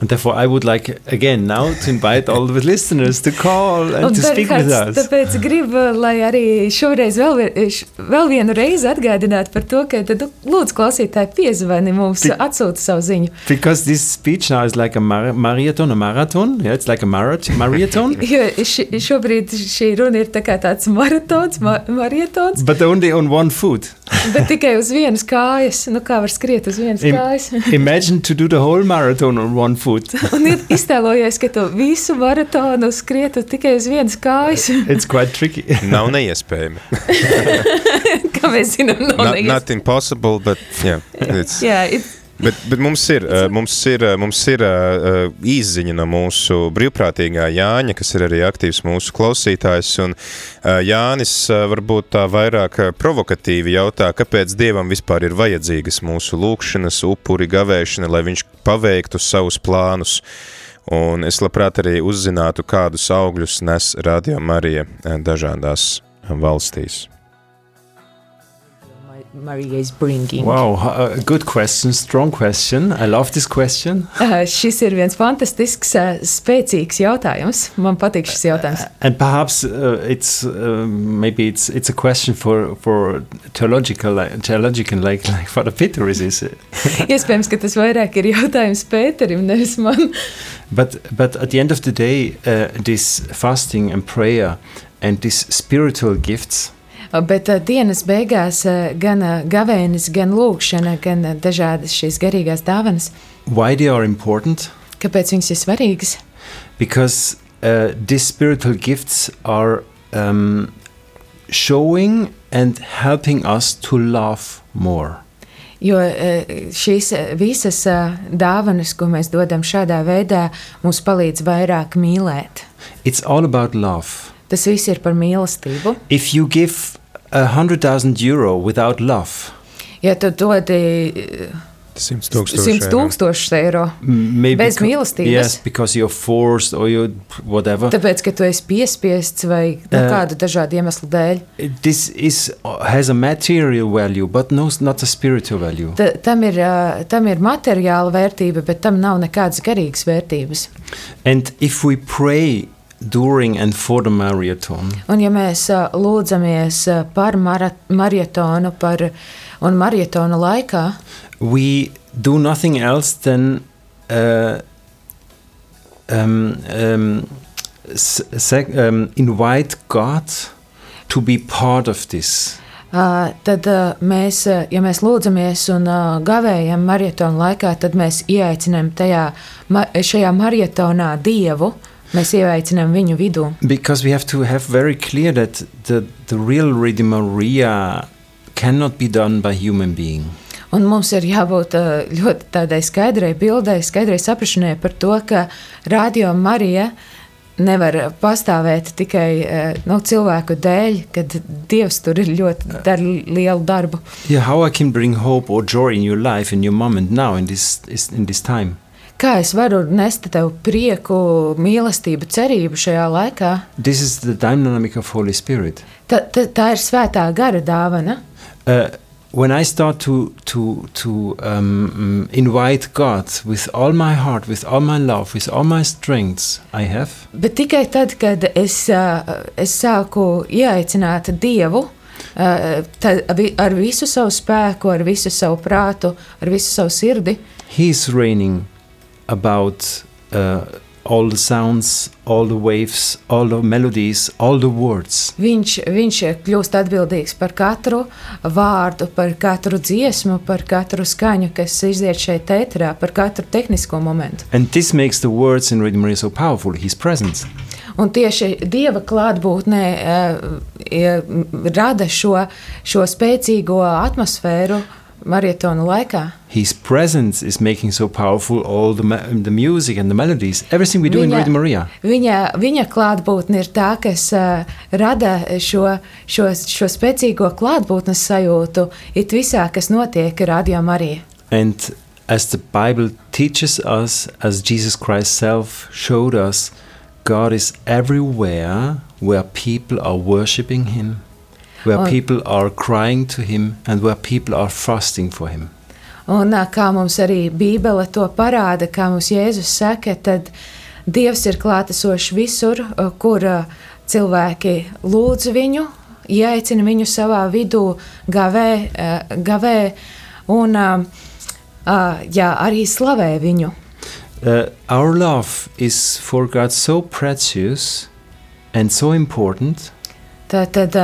Speaker 3: And therefore, I would like again now to invite all the listeners to call and
Speaker 2: Un
Speaker 3: to speak with us.
Speaker 2: tāpēc gribu, lai arī šoreiz vēl, š- vēl vienu reizi atgādinātu par to, ka tad, lūdzu klausītāji piezvani mums,
Speaker 3: Tik-
Speaker 2: atsūta savu ziņu.
Speaker 3: Because this speech now is like a mar- marathon, a marathon. Yeah, it's like a marathon. marathon.
Speaker 2: Jo ši, šobrīd šī runa ir tā kā tāds maratons, ma marietons,
Speaker 3: but only on one foot.
Speaker 2: bet tikai uz vienas kājas. Nu, kā var skriet uz vienas
Speaker 3: Im-
Speaker 2: kājas?
Speaker 3: Imagine to do the whole marathon on one foot.
Speaker 2: Un ir iztēlojies, ka tu visu maratonu skrietu tikai uz vienas kājas.
Speaker 3: it's quite tricky.
Speaker 1: Nav neiespējami.
Speaker 2: Kā mēs zinām, nav
Speaker 1: not,
Speaker 2: nekas.
Speaker 1: not impossible, but yeah, it's,
Speaker 2: Jā, it,
Speaker 1: Bet, bet mums ir, eh, mums ir, eh, mums ir eh, īziņa no mūsu brīvprātīgā Jāņa, kas ir arī aktīvs mūsu klausītājs. Un Jānis varbūt tā vairāk provokatīvi jautā, kāpēc Dievam vispār ir vajadzīgas mūsu lūkšanas, upuri, gavēšana, lai viņš paveiktu savus plānus. Un es labprāt arī uzzinātu, kādus augļus nes Radio Marija dažādās valstīs.
Speaker 4: Maria is bringing.
Speaker 3: Wow, uh, good question, strong question. I love this question.
Speaker 2: uh, šis ir viens fantastisks, uh, spēcīgs jautājums. Man patīk šis jautājums.
Speaker 3: And perhaps uh, it's uh, maybe it's it's a question for for theological like, theological like like Father Peter is is it?
Speaker 2: Iespējams, ka tas vairāk ir jautājums Pēterim, nevis man.
Speaker 3: But but at the end of the day, uh, this fasting and prayer and these spiritual gifts
Speaker 2: Bet uh, dienas beigās uh, gan uh, gavēnis, gan lūkšana, gan uh, dažādas šīs garīgās dāvanas,
Speaker 3: why they are important
Speaker 2: kāpēc viņas ir svarīgas?
Speaker 3: because uh, these spiritual gifts are um, showing and helping us to love more.
Speaker 2: Jo uh, šīs uh, visas uh, dāvanas, ko mēs dodam šādā veidā, mums palīdz vairāk mīlēt.
Speaker 3: It's all about love.
Speaker 2: Tas viss ir par mīlestību.
Speaker 3: If you give a hundred thousand euro without love,
Speaker 2: Ja tu dodi uh,
Speaker 1: Simts
Speaker 2: 100 tūkstošus eiro,
Speaker 3: maybe
Speaker 2: Bez mīlestības.
Speaker 3: Yes, because you're forced or you whatever.
Speaker 2: tāpēc, ka tu esi piespiests vai nu,
Speaker 3: Eh.
Speaker 2: kādu dažādu iemeslu dēļ,
Speaker 3: This is has a material value, but no, not a spiritual value.
Speaker 2: ta, tam, ir, uh, tam ir materiāla vērtība, bet tam nav nekādas garīgas vērtības.
Speaker 3: And if we pray during and for the marathon,
Speaker 2: Un, ja mēs lūdzamies par mara, maratonu par, un maratona laikā,
Speaker 3: we do nothing else than uh, um, um, sec- um, invite God to be part of this.
Speaker 2: ā, tad ā, mēs, ja mēs lūdzamies un ā, gavējam maratona laikā, tad mēs ieaicinām tajā, ma- šajā maratonā dievu. Mēs ieaicinām viņu vidū.
Speaker 3: Because we have to have very clear that the, the real Redeemer Maria cannot be done by human being.
Speaker 2: Un mums ir jābūt ā, ļoti tādai skaidrai bildei, skaidrai saprašanai par to, ka radio Marija nevar pastāvēt tikai ā, no cilvēku dēļ, kad Dievs tur ir ļoti dara lielu darbu.
Speaker 3: Yeah, how I can bring hope or joy in your life, in your moment now, in this, is- in this time.
Speaker 2: Kā es varu nest tev prieku, mīlestību, cerību šajā laikā?
Speaker 3: Is.
Speaker 2: Ta, ta, tā ir svētā gara dāvana.
Speaker 3: Uh, when I start to to to um, invite God with all my heart, with all my love, with all my strengths I have,
Speaker 2: Bet tikai tad, kad es, ā, es sāku ieaicināt Dievu ā, tad ar visu savu spēku, ar visu savu prātu, ar visu savu sirdi,
Speaker 3: He's reigning about uh, all the sounds, all the waves, all the melodies, all the words.
Speaker 2: viņš, viņš kļūst atbildīgs par katru vārdu, par katru dziesmu, par katru skaņu, kas iziet šeit ēterā, par katru tehnisko momentu.
Speaker 3: And this makes the words in Radio Maria so powerful. His presence.
Speaker 2: Un tieši Dieva klātbūtnē uh, rada šo, šo spēcīgo atmosfēru marietonu laikā.
Speaker 3: His presence is making so powerful all the, the music and the melodies. Everything we do in
Speaker 2: Viņa-
Speaker 3: Radio Maria.
Speaker 2: Viņa, viņa klātbūtne ir tā, kas uh, rada šo, šo, šo spēcīgo klātbūtnes sajūtu it visā, kas notiek radio Marija.
Speaker 3: And as the Bible teaches us, as Jesus Christ self showed us, God is everywhere where people are worshiping Him, where
Speaker 2: Oh.
Speaker 3: people are crying to Him, and where people are fasting for Him.
Speaker 2: Un ā, kā mums arī Bībele to parāda, kā mums Jēzus saka, tad Dievs ir klātesošs visur, ā, kur ā, cilvēki lūdz viņu, ieaicina viņu savā vidū, gavē, ā, gavē un ā, ā, jā, arī slavē viņu.
Speaker 3: Uh, our love is for God so precious and so important
Speaker 2: Tad, tad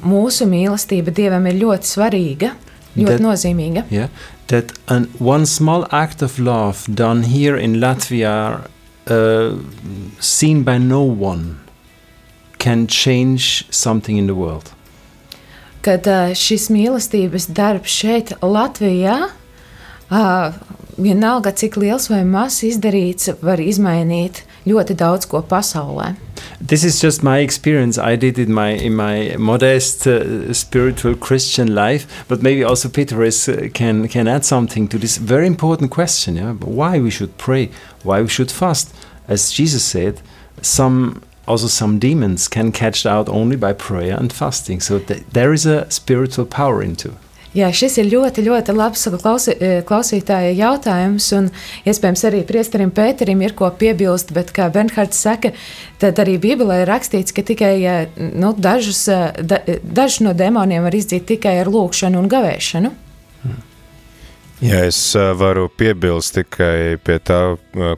Speaker 2: mūsu mīlestība Dievam ir ļoti svarīga, ļoti
Speaker 3: That-
Speaker 2: nozīmīga.
Speaker 3: yeah, that an, one small act of love done here in Latvia, uh, seen by no one, can change something in the world.
Speaker 2: Kad ā, šis mīlestības darbs šeit, Latvijā, ā, vienalga cik liels vai mazs izdarīts, var izmainīt ļoti daudz ko pasaulē.
Speaker 3: This is just my experience. I did it in my in my modest uh, spiritual Christian life, but maybe also Peter is, uh, can can add something to this very important question. Yeah, why we should pray, why we should fast, as Jesus said. Some also some demons can catch out only by prayer and fasting. So th- there is a spiritual power into.
Speaker 2: Jā, šis ir ļoti, ļoti labs klausi, e, klausītāja jautājums, un iespējams arī priesterim Pēterim ir ko piebilst, bet, kā Bernhards saka, tad arī Bībelē ir rakstīts, ka tikai e, nu, dažus, e, da, dažus no demoniem var izdzīt tikai ar lūkšanu un gavēšanu.
Speaker 1: Ja es ā, varu piebilst tikai pie tā,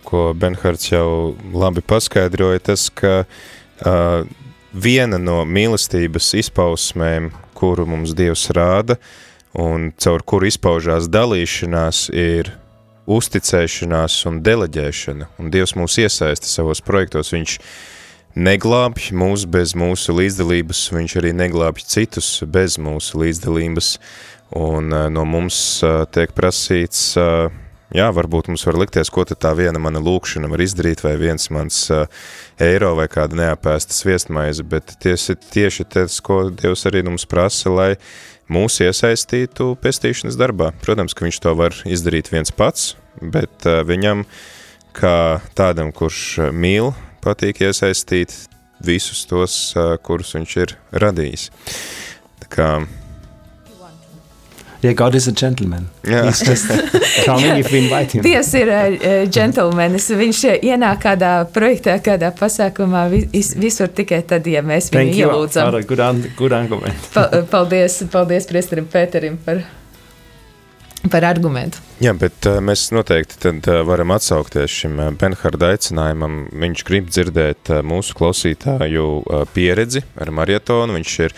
Speaker 1: ko Benhards jau labi paskaidroja, tas, ka uh, viena no mīlestības izpausmēm, kuru mums Dievs rāda, un caur kuru izpaužās dalīšanās, ir uzticēšanās un deleģēšana. Un Dievs mūs iesaista savos projektos, viņš neglābj mūs bez mūsu līdzdalības, viņš arī neglābj citus bez mūsu līdzdalības, un uh, no mums uh, tiek prasīts, uh, jā, varbūt mums var likties, ko tad tā viena mana lūkšana var izdarīt, vai viens mans eiro vai kāda neapēsta sviestmaize, bet tieši, tieši tas, ko Dievs arī mums prasa, lai mūs iesaistītu pestīšanas darbā. Protams, ka viņš to var izdarīt viens pats, bet uh, viņam, kā tādam, kurš uh, mīl, patīk iesaistīt visus tos, uh, kurus viņš ir radījis. Tā kā,
Speaker 3: Yeah, God is a gentleman.
Speaker 1: jā,
Speaker 3: He's just coming if we invite him.
Speaker 2: Dievs ir džentlmenis. Viņš e, ienāk kādā projektā, kādā pasākumā vi- is- visur tikai tad, ja mēs viņu
Speaker 3: Thank you,
Speaker 2: ielūdzam.
Speaker 3: Father. Good, an- good argument.
Speaker 2: Pa- Paldies, paldies priesterim Pēterim par, par argumentu.
Speaker 1: Jā, bet uh, mēs noteikti tad uh, varam atsaukties šim uh, Benharda aicinājumam. Viņš grib dzirdēt uh, mūsu klausītāju uh, pieredzi ar marietonu. Viņš ir,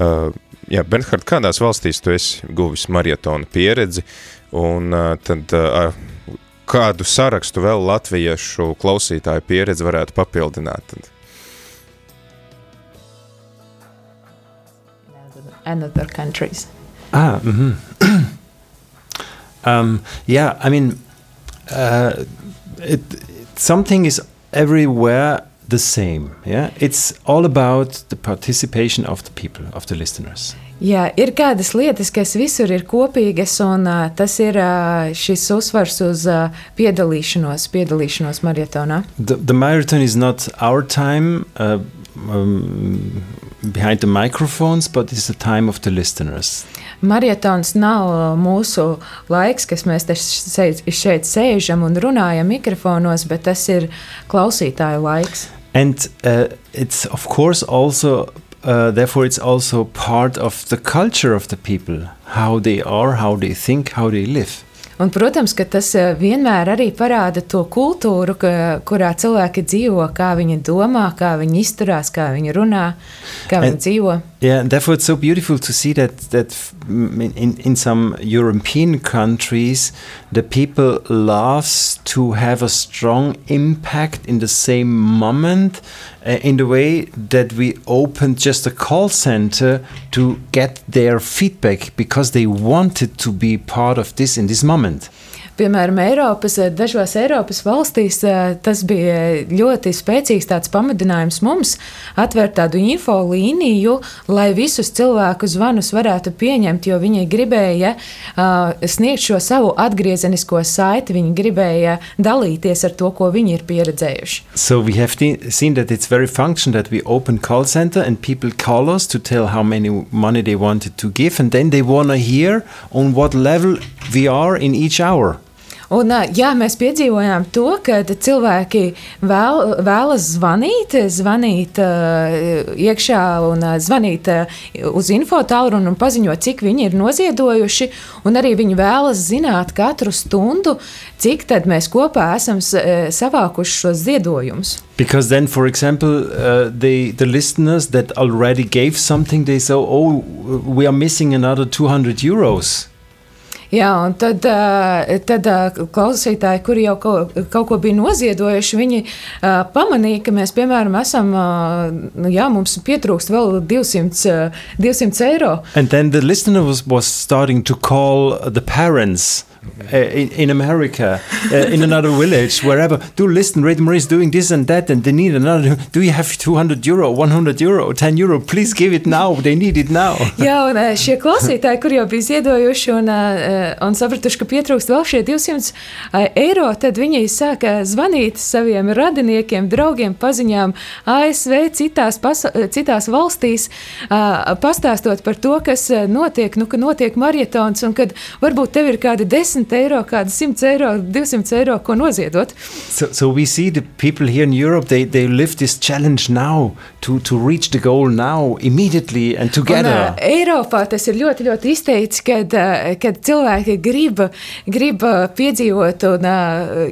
Speaker 1: uh, jā, Benhard, kādās valstīs tu esi guvis marietonu pieredzi? Un tad kādu sarakstu vēl latviešu klausītāju pieredzi varētu papildināt? Tad?
Speaker 2: Another countries.
Speaker 3: Ah, hmm um, yeah. I mean, uh, it, it, something is everywhere the same. Yeah, it's all about the participation of the people, of the listeners.
Speaker 2: Jā, ir kādas lietas, kas visur ir kopīgas, un uh, tas ir uh, šis uzsvars uz uh, piedalīšanos, piedalīšanos maratonā.
Speaker 3: The, the marathon is not our time uh, um, behind the microphones, but it's the time of the listeners.
Speaker 2: Maratons nav mūsu laiks, kas mēs šeit, šeit sēžam un runājam mikrofonos, bet tas ir klausītāju laiks.
Speaker 3: And uh, it's of course also, uh, therefore, it's also part of the culture of the people, how they are, how they think, how they live.
Speaker 2: Un, protams, ka tas uh, vienmēr arī parāda to kultūru, ka, kurā cilvēki dzīvo, kā viņi domā, kā viņi izturās, kā viņi runā, kā viņi
Speaker 3: And-
Speaker 2: dzīvo.
Speaker 3: Yeah, and therefore it's so beautiful to see that that in in some European countries the people loves to have a strong impact in the same moment uh, in the way that we opened just a call center to get their feedback because they wanted to be part of this in this moment.
Speaker 2: Piemēram, Eiropas, dažos Eiropas valstīs eh, tas bija ļoti spēcīgs pamudinājums mums atvērt tādu info līniju, lai visus cilvēku zvanus varētu pieņemt, jo viņi gribēja uh, sniegt šo savu atgriezenisko saiti, viņi gribēja dalīties ar to, ko viņi ir pieredzējuši.
Speaker 3: So we have seen that it's very function that we open call center and people call us to tell how many money they wanted to give and then they want to hear on what level we are in each hour.
Speaker 2: Un, jā, mēs piedzīvojām to, ka cilvēki vēl, vēlas zvanīt, zvanīt iekšā un zvanīt uz infotālruni un paziņot, cik viņi ir noziedojuši. Un arī viņi vēlas zināt katru stundu, cik tad mēs kopā esam savākuši šos ziedojumus.
Speaker 3: Because then, for example, uh, the, the listeners that already gave something, they say, oh, we are missing another 200 euros.
Speaker 2: Jā, un tad, ā, tad ā, klausītāji, kuri jau kaut, kaut ko bija noziedojuši, viņi ā, pamanīja, ka mēs, piemēram, esam, jā, mums pietrūkst vēl 200, ā, 200 eiro.
Speaker 3: And then the listener was, was starting to call the parents uh, in, in America, uh, in another village, wherever. Do listen, Radio Marie is doing this and that, and they need another. Do you have 200 euro, 100 euro, 10 euro? Please give it now. They need it now.
Speaker 2: Jā, un ā, šie klausītāji, kur jau bija ziedojuši un, ā, un sapratuši, ka pietrūkst vēl šie 200 ā, eiro, tad viņi sāka zvanīt saviem radiniekiem, draugiem, paziņām ASV, citās, citās valstīs, pastāstot par to, kas notiek, nu, ka notiek marietons un kad varbūt tev ir kādi 10 eiro, kādi 100 eiro, 200 eiro, ko noziedot.
Speaker 3: So, so we see the people here in Europe, they, they live this challenge now to, to reach the goal now, immediately and
Speaker 2: Un,
Speaker 3: together.
Speaker 2: ā, Eiropā tas ir ļoti, ļoti izteikts, kad, ā, kad cilvēki grib, grib ā, piedzīvot un ā,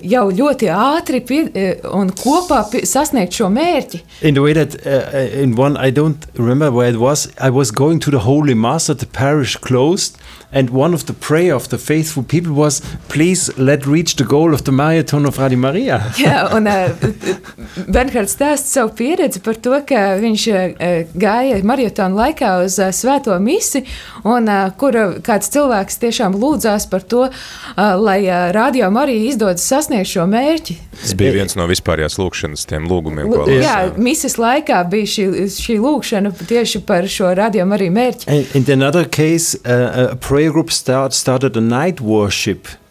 Speaker 2: jau ļoti ātri pie, ā, un kopā pie, sasniegt šo mērķi.
Speaker 3: in the way that uh, uh, in one i don't remember where it was i was going to the holy mass that the parish closed and one of the prayer of the faithful people was please let reach the goal of the marathon of radio maria
Speaker 2: Jā, un ā, Bernhards stāsta savu pieredzi par to, ka viņš ā, gāja maratona laikā uz ā, svēto misi, un ā, kur ā, kāds cilvēks tiešām lūdzās par to, ā, lai ā, radio Marija izdodas sasniegt šo mērķi.
Speaker 1: Tas bija viens no vispārējās lūkšanas tiem lūgumiem, ko
Speaker 2: Lu- Jā, misijas laikā bija šī, šī lūkšana tieši par šo radiomu arī mērķi.
Speaker 3: and in another case uh, a prayer group start, started a night worship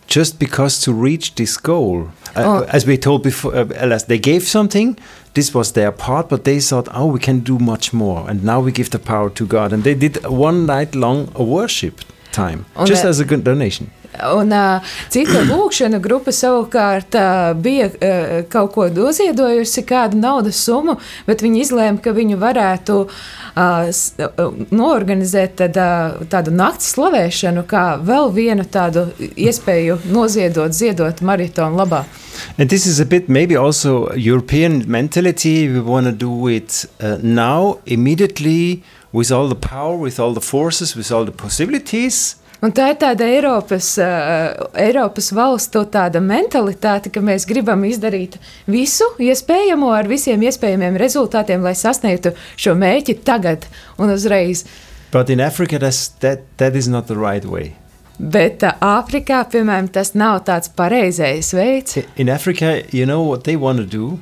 Speaker 3: just because to reach this goal. Uh,
Speaker 2: Oh.
Speaker 3: as we told before uh, alas, they gave something this was their part but they thought oh we can do much more. And now we give the power to god. And they did one night long a worship time
Speaker 2: On
Speaker 3: just as a good donation
Speaker 2: Un uh, cita lūkšana grupa savukārt uh, bija uh, kaut ko doziedojusi, kādu naudas summu, bet viņi izlēma, ka viņi varētu uh, noorganizēt tad, uh, tādu nakts slavēšanu, kā vēl vienu tādu iespēju noziedot, ziedot maratonu labā.
Speaker 3: And this is a bit maybe also European mentality. We want to do it uh, now, immediately, with all the power, with all the forces, with all the possibilities.
Speaker 2: Un tā ir tāda Eiropas, uh, Eiropas valstu tāda mentalitāte, ka mēs gribam izdarīt visu iespējamo ar visiem iespējamiem rezultātiem, lai sasniegtu šo mērķi tagad un uzreiz.
Speaker 3: But in Africa, that, that is not the right way.
Speaker 2: Bet uh, Āfrikā, piemēram, tas nav tāds pareizais veids.
Speaker 3: In Africa, you know what they want to do?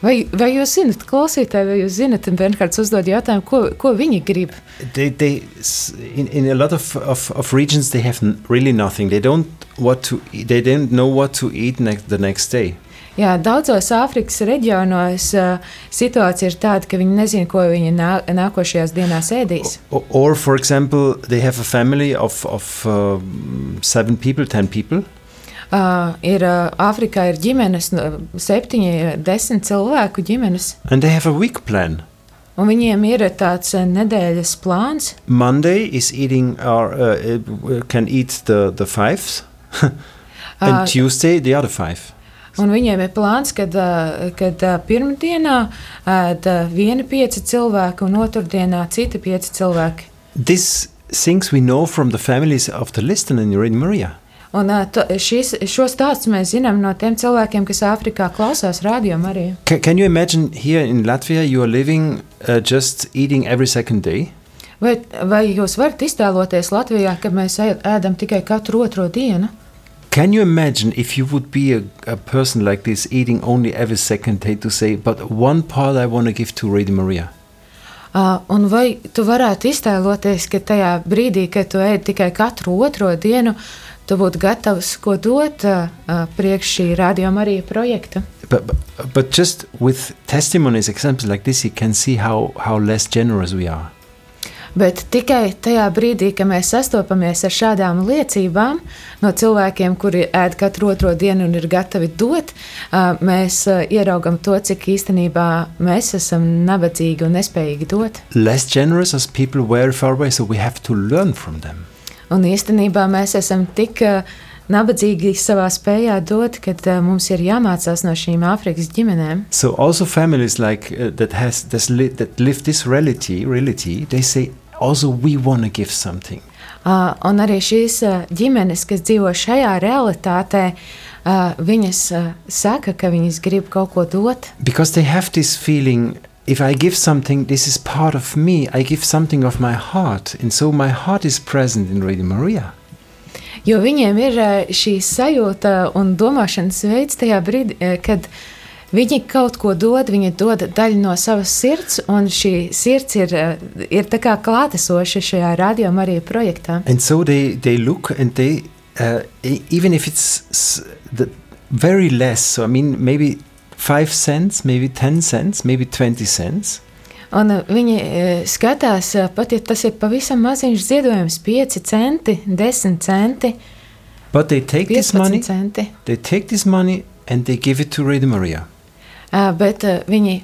Speaker 2: Vai, vai jūs zinat, klausītāji, vai jūs zinat, un Bernhards uzdod jautājumu, ko, ko viņi grib?
Speaker 3: They, they, s- in, in a lot of, of, of regions, they have n- really nothing. They don't what to. eat- They don't know what to eat next, the next day.
Speaker 2: Jā, daudzos Āfrikas reģionos uh, situācija ir tāda, ka viņi nezina, ko viņi nā, nākošajās dienās ēdīs.
Speaker 3: Or, or, for example, they have a family of of um, seven people, ten people,
Speaker 2: Uh, ir uh, Āfrikā ir ģimenes, nu, septiņi, desmit cilvēku ģimenes,
Speaker 3: and they have a week plan.
Speaker 2: un viņiem ir tāds uh, nedēļas plāns.
Speaker 3: Monday is eating or uh, uh, can eat the the fives, and
Speaker 2: Uh,
Speaker 3: Tuesday the other five.
Speaker 2: Un viņiem ir plāns, kad, ā, kad ā, pirmdienā ēd ā, viena pieci cilvēki un otrdienā citi pieci cilvēki.
Speaker 3: This things we know from the families of the listener in Radio Maria.
Speaker 2: Un to, šis, šo stāstu mēs zinām no tiem cilvēkiem, kas Āfrikā klausās radio arī.
Speaker 3: Can, can you imagine here in Latvia you are living uh, just eating every second day?
Speaker 2: Vai, vai jūs varat iztēloties Latvijā, ka mēs ēdam tikai katru otro dienu?
Speaker 3: Can you imagine if you would be a, a person like this eating only every second day to say, but one part I want to give to Radio Maria?
Speaker 2: Uh, un vai tu varētu iztēloties, ka tajā brīdī, kad tu ēd tikai katru otro dienu, tu būtu gatavs ko dot uh, priekš šī radioma arī projekta?
Speaker 3: But, but, but just with testimonies, examples like this, you can see how, how less generous we are.
Speaker 2: Bet tikai tajā brīdī, kad mēs sastopamies ar šādām liecībām no cilvēkiem, kuri ēd katru otro dienu un ir gatavi dot, mēs ieraugam to, cik īstenībā mēs esam nabadzīgi un nespējīgi dot.
Speaker 3: Less generous as people very far away, so we have to learn from them.
Speaker 2: Un īstenībā mēs esam tik ā, nabadzīgi savā spējā dot, ka ā, mums ir jāmācās no šīm Āfrikas ģimenēm.
Speaker 3: So also families like uh, that has this li- that live this reality, reality, they say also we want to give something.
Speaker 2: Uh, un arī šīs uh, ģimenes, kas dzīvo šajā realitātē, uh, viņas uh, saka, ka viņas grib kaut ko dot.
Speaker 3: because they have this feeling if i give something this is part of me. I give something of my heart. And so my heart is present in radio maria.
Speaker 2: Jo viņiem ir uh, šī sajūta un domāšanas veids tajā brīdī, uh, kad viņi kaut ko dod, viņi dod daļu no savas sirds, un šī sirds ir, uh, ir tā kā klātesoša šajā radiomā arī projektā.
Speaker 3: and so they they look and they uh, e- even if it's s- the very less so i mean maybe five cents maybe ten cents maybe 20 cents
Speaker 2: Un uh, viņi uh, skatās, uh, pat ja tas ir pavisam maziņš ziedojums, 5 centi, 10 centi,
Speaker 3: but they take this
Speaker 2: 15
Speaker 3: money
Speaker 2: centi.
Speaker 3: they take this money and they give it to radio maria
Speaker 2: Uh, bet uh, viņi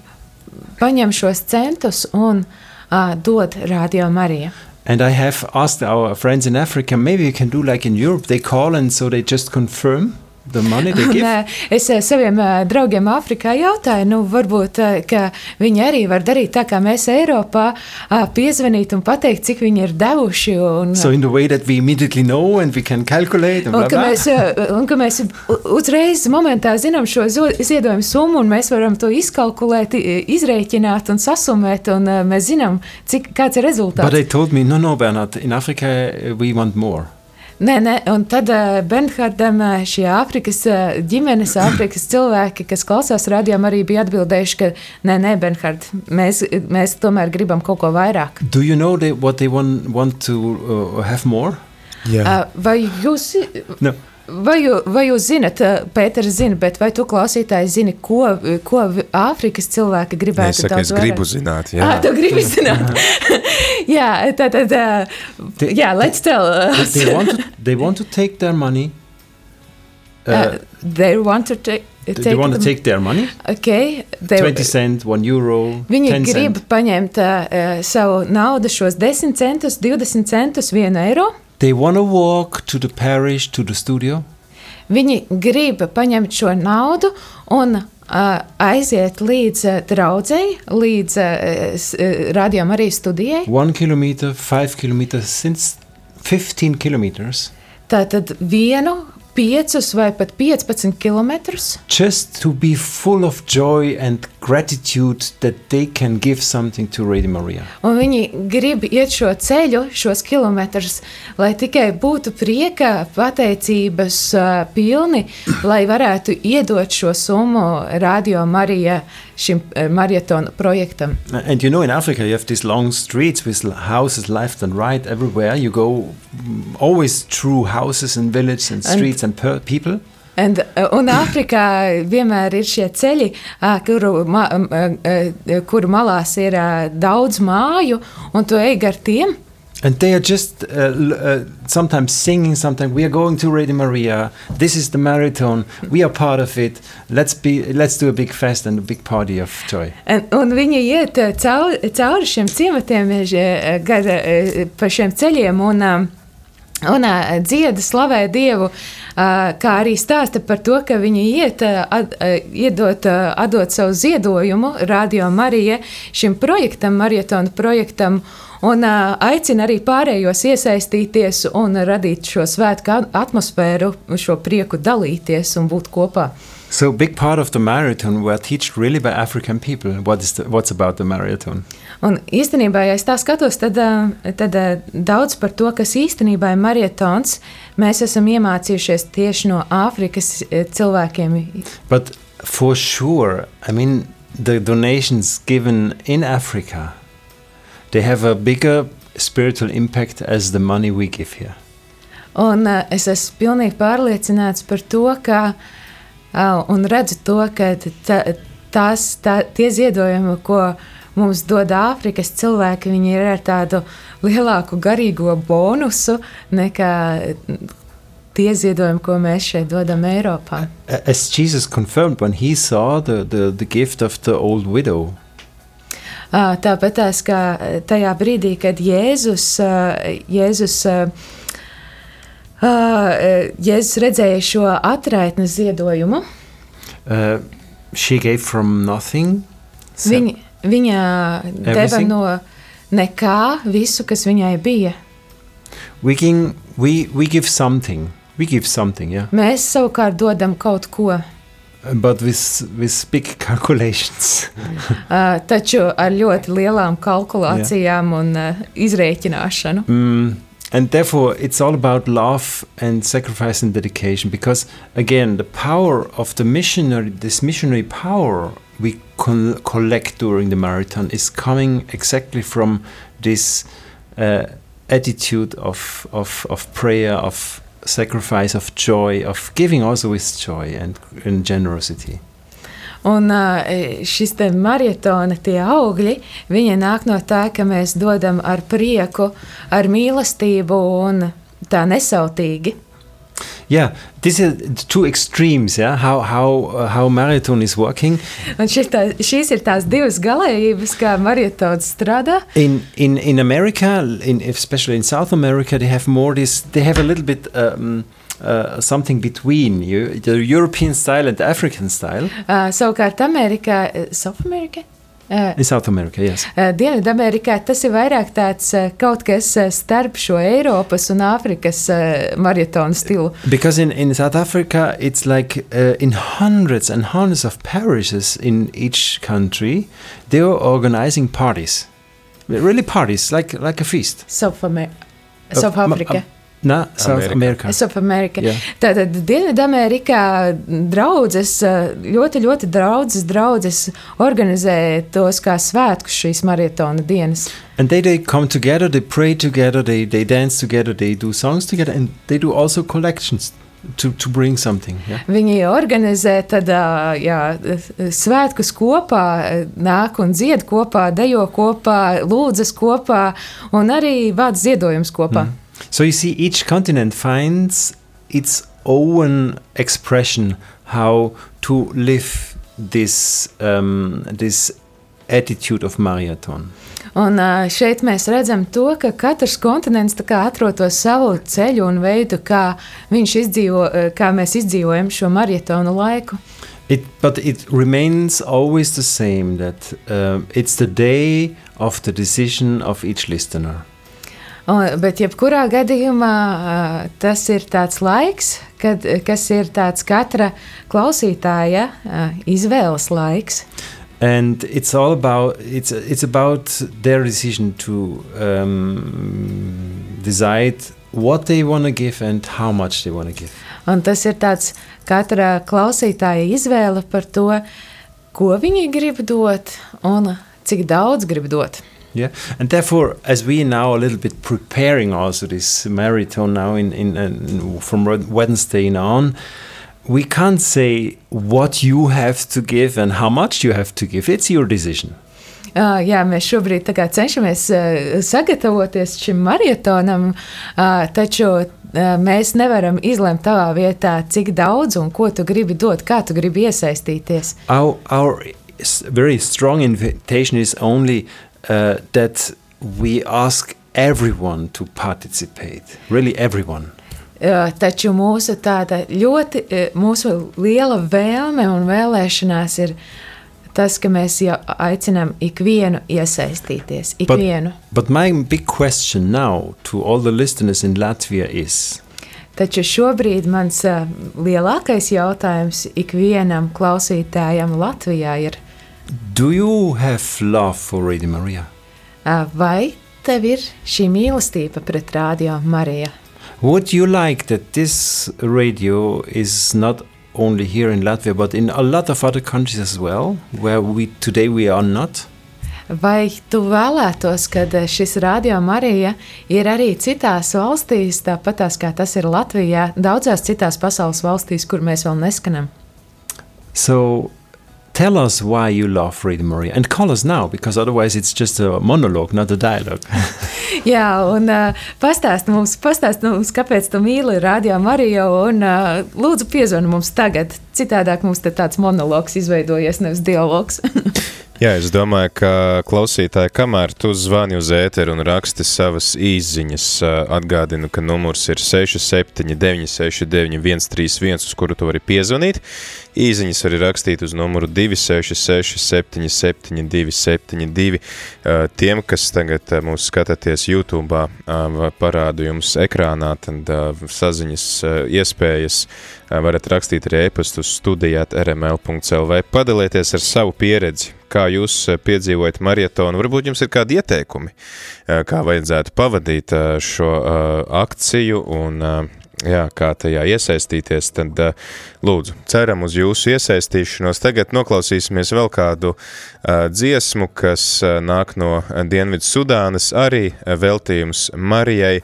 Speaker 2: paņem šos centus un uh, dod radio Mariju.
Speaker 3: and i have asked our friends in africa maybe you can do like in europe they call and so they just confirm they
Speaker 2: Un, es uh, saviem uh, draugiem Āfrikā jautāju, nu, varbūt ka viņi arī var darīt tā, kā mēs Eiropā piezvanīt un pateikt, cik viņi ir devuši. Un,
Speaker 3: So in the way that we immediately know and we can calculate
Speaker 2: Un
Speaker 3: blah,
Speaker 2: ka,
Speaker 3: blah.
Speaker 2: mēs, uh, un ka mēs uzreiz momentā zinām šo ziedojumu summu, un mēs varam to izkalkulēt, izrēķināt un sasumēt, un mēs zinām, cik, kāds ir rezultāts.
Speaker 3: But they told me, no, no, Bernard, in Africa we want more.
Speaker 2: Nē, nē, un tad uh, Bernhardam uh, šie Āfrikas uh, ģimenes, Āfrikas cilvēki, kas klausās rādījumā, arī bija atbildējuši, ka nē, nē, Bernhard, mēs, mēs tomēr gribam kaut ko vairāk.
Speaker 3: Do you know they, what they want, want to uh, have more?
Speaker 1: Jā.
Speaker 2: Uh, vai jūs,
Speaker 3: No.
Speaker 2: Vai, vai jūs zinat, uh, Pēters zina, bet vai tu klausītāji zini, ko, ko Āfrikas cilvēki
Speaker 1: es
Speaker 2: gribētu
Speaker 1: es
Speaker 2: daudz
Speaker 1: gribu
Speaker 2: vairāk?
Speaker 1: zināt.
Speaker 2: Jā,
Speaker 1: Jā.
Speaker 2: tu gribi zināt. jā, tā tad, uh,
Speaker 3: They-
Speaker 2: jā, let's tell us.
Speaker 3: They want to, they want to take their money. Uh,
Speaker 2: Uh, they want to take, take
Speaker 3: they want to take their money,
Speaker 2: Okay, they,
Speaker 3: 20 cent, 1 euro,
Speaker 2: Viņi
Speaker 3: 10
Speaker 2: grib
Speaker 3: cent.
Speaker 2: paņemt uh, savu naudu, šos 10 centus, 20 centus, 1 eiro.
Speaker 3: They want to walk to the parish, to the studio.
Speaker 2: Viņi grib paņemt šo naudu un uh, aiziet līdz uh, draudzēji, līdz uh, radiom arī studijai.
Speaker 3: One kilometer, five kilometers, since 15 kilometers.
Speaker 2: Tātad vienu 5 vai pat 15 km.
Speaker 3: just to be full of joy and gratitude that they can give something to Radio Maria.
Speaker 2: Un viņi grib iet šo ceļu, šos kilometrus, lai tikai būtu prieka, pateicības uh, pilni, lai varētu iedot šo summu Radio Marija šim uh, maratona projektam.
Speaker 3: And you know, in Africa, you have these long streets with l- houses left and right everywhere. You go mm, always through houses and villages and streets and, per- people.
Speaker 2: And, uh, un Āfrikā vienmēr ir šie ceļi, uh, kuru, ma, um, uh, uh, kuru malās ir uh, daudz māju, un tu ej gar tiem.
Speaker 3: And they are just uh, uh, sometimes singing something. We are going to Radio Maria. This is the marathon. We are part of it. Let's be. Let's do a big fest and a big party of joy.
Speaker 2: Un, un viņi iet uh, cauri, cauri šiem ciematiem, uh, uh, pa šiem ceļiem un, um, un uh, dzieda, slavē Dievu, uh, kā arī stāsta par to, ka viņi iet, uh, uh, iedot, atdot savu ziedojumu Radio Marija šim projektam, maratona projektam. Un aicina arī pārējos iesaistīties un radīt šo svētku at- atmosfēru, šo prieku dalīties un būt kopā.
Speaker 3: So big part of the marathon were taught really by African people. What is the, what's about the marathon?
Speaker 2: Un īstenībā, ja es tā skatos, tad, tad daudz par to, kas īstenībā ir maratons, mēs esam iemācījušies tieši no Āfrikas cilvēkiem.
Speaker 3: But for sure, I mean, the donations given in Africa, they have a bigger spiritual impact as the money we give here.
Speaker 2: Un ā, es esmu pilnīgi pārliecināts par to, ka ā, un redzu to, ka ta, tās, tā, tie ziedojumi, ko mums dod Āfrikas cilvēki, viņi ir ar tādu lielāku garīgo bonusu nekā tie ziedojumi, ko mēs šeit dodam Eiropā.
Speaker 3: As Jesus confirmed when he saw the, the, the gift of the old widow,
Speaker 2: Ā, Tāpat tās kā tajā brīdī, kad Jēzus, Jēzus, ā, Jēzus redzēja šo atraitnes ziedojumu,
Speaker 3: uh, she gave from nothing. So-
Speaker 2: viņa, viņa deva
Speaker 3: Everything?
Speaker 2: no nekā visu, kas viņai bija.
Speaker 3: we, can, we, we give something. We give something, yeah.
Speaker 2: Mēs savukārt dodam kaut ko,
Speaker 3: But with, with big calculations.
Speaker 2: ā, taču ar ļoti lielām kalkulācijām un ā, izrēķināšanu.
Speaker 3: Mm, and therefore, it's all about love and sacrifice and dedication. Because again, the power of the missionary, this missionary power we collect during the marathon, is coming exactly from this uh, attitude of, of, of prayer, of sacrifice, of joy, of giving also with joy and, and generosity.
Speaker 2: Un ā, šis te maratona tie augļi, viņi nāk no tā, ka mēs dodam ar prieku, ar mīlestību un tā nesautīgi.
Speaker 3: Yeah, these are the two extremes. Yeah, how how uh, how marathon is working.
Speaker 2: Un šitā, šīs ir tās divas galējības, kā maratons strādā.
Speaker 3: In in in America, in especially in South America, they have more this. They have a little bit um, uh, something between you, the European style and the African style.
Speaker 2: Uh, savukārt Amerikā, uh, South America? Uh,
Speaker 3: In South America, yes.
Speaker 2: uh, Dienvidamerikā tas ir vairāk tāds uh, kaut kas starp šo Eiropas un Āfrikas maratona stilu.
Speaker 3: Because in, in South Africa, it's like uh, in hundreds and hundreds of parishes in each country, they are organizing parties, really parties, like like a feast.
Speaker 2: South, Amer
Speaker 3: Uh,
Speaker 2: South Africa.
Speaker 3: No, South
Speaker 1: America.
Speaker 3: America.
Speaker 2: South America.
Speaker 3: Yeah.
Speaker 2: Tātad Dienvidamerikā draudzes, ļoti, ļoti draudzes, draudzes organizē tos kā svētkus šīs maratona dienas.
Speaker 3: And they, they come together, they pray together, they, they dance together, they do songs together, and they do also collections to, to bring something. Yeah?
Speaker 2: Viņi organizē tad, jā, svētkus kopā, nāk un dzied kopā, dejo kopā, lūdzas kopā un arī vāc ziedojumus kopā. Mm.
Speaker 3: So you see, each continent finds its own expression how to live this, um, this attitude of marathon.
Speaker 2: Un šeit mēs redzam to, ka katrs kontinents atrod to savu ceļu un veidu, kā, viņš izdzīvo, kā mēs izdzīvojam šo maratonu laiku.
Speaker 3: It, but it remains always the same that um, it's the day of the decision of each listener.
Speaker 2: Un, bet, jebkurā gadījumā, tas ir tāds laiks, kad, kas ir tāds katra klausītāja izvēles laiks.
Speaker 3: and it's all about it's it's about their decision to um, decide what they want to give and how much they want to give.
Speaker 2: Un tas ir tāds katra klausītāja izvēle par to, ko viņi grib dot un cik daudz grib dot.
Speaker 3: Yeah, and therefore, as we now a little bit preparing also this marathon now in in, in from Wednesday on, we can't say what you have to give and how much you have to give. It's your decision.
Speaker 2: Uh, jā, mēs šobrīd cenšamies uh, sagatavoties šim maratonam, uh, taču uh, mēs nevaram izlemt tavā vietā, cik daudz un ko tu gribi dot, kā tu gribi iesaistīties.
Speaker 3: Our, our very strong invitation is only uh, that we ask everyone to participate, really everyone.
Speaker 2: Taču mūsu tāda ļoti mūsu liela vēlme un vēlēšanās ir tas, ka mēs jau aicinām ikvienu iesaistīties. Ikvienu.
Speaker 3: But, but my big question now to all the listeners in Latvia is.
Speaker 2: Taču šobrīd mans uh, lielākais jautājums ikvienam klausītājam Latvijā ir:
Speaker 3: Do you have love for Radio Maria?
Speaker 2: Uh, vai tev ir šī mīlestība pret Radio Mariju?
Speaker 3: Would you like that this radio is not only here in Latvia but in a lot of other countries as well, where we today we are not?
Speaker 2: Vai tu vēlētos, ka šis radio Marija ir arī citās valstīs, tāpat kā tas ir Latvijā, daudzās citās pasaules valstīs, kur mēs vēl neskanam?
Speaker 3: So, tell us why you love Radio Maria and call us now because otherwise it's just a monologue, not a dialogue.
Speaker 2: Jā, un uh, pastāst mums, pastāst mums, kāpēc tu mīli Radio Mariju un uh, lūdzu piezvani mums tagad. Citādāk mums te tāds monologs izveidojies, nevis dialogs.
Speaker 1: Jā, es domāju, ka klausītāji, kamēr tu zvani uz ēteru un raksti savas īziņas, atgādinu, ka numurs ir 679 69 131, uz kuru tu vari piezvanīt. Īziņas arī rakstīt uz numuru 266 77 272. Tiem, kas tagad mūs skatāties YouTube, parādu jums ekrānā, tad saziņas iespējas varat rakstīt arī e-pastu studijāt rml.lv. Padalieties ar savu pieredzi, kā jūs piedzīvojat marietonu. Varbūt jums ir kādi ieteikumi, kā vajadzētu pavadīt šo akciju un jā, kā tajā iesaistīties, tad lūdzu, ceram uz jūsu iesaistīšanos. Tagad noklausīsimies vēl kādu dziesmu, kas nāk no Dienvidu Sudānas, arī veltījums Marijai,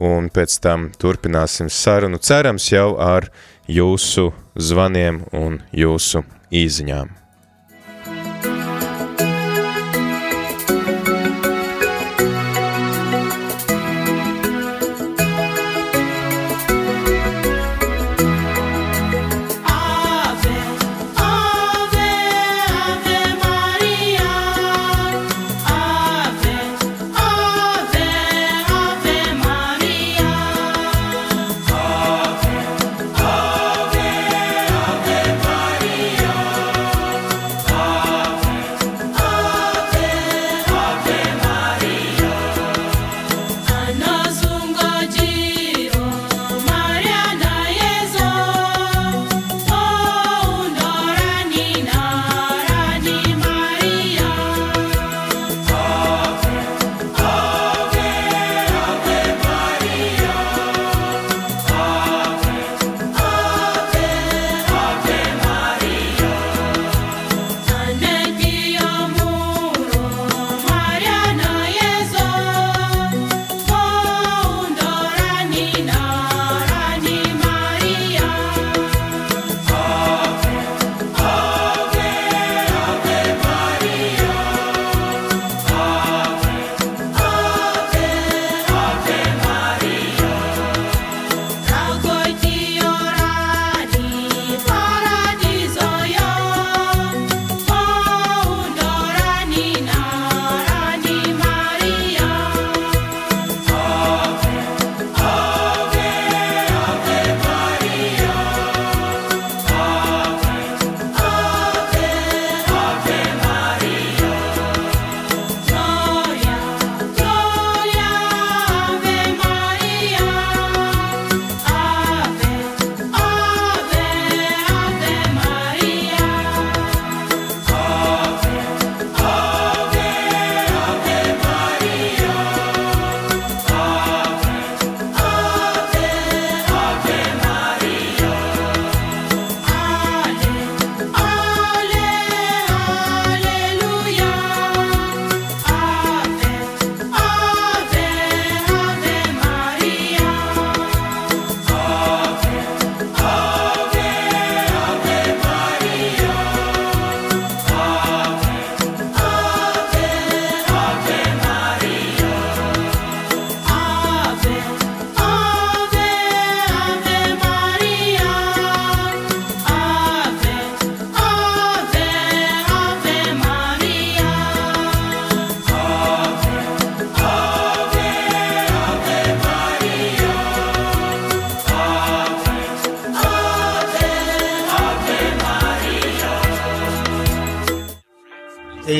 Speaker 1: un pēc tam turpināsim sarunu, cerams jau ar jūsu zvaniem un jūsu īziņām.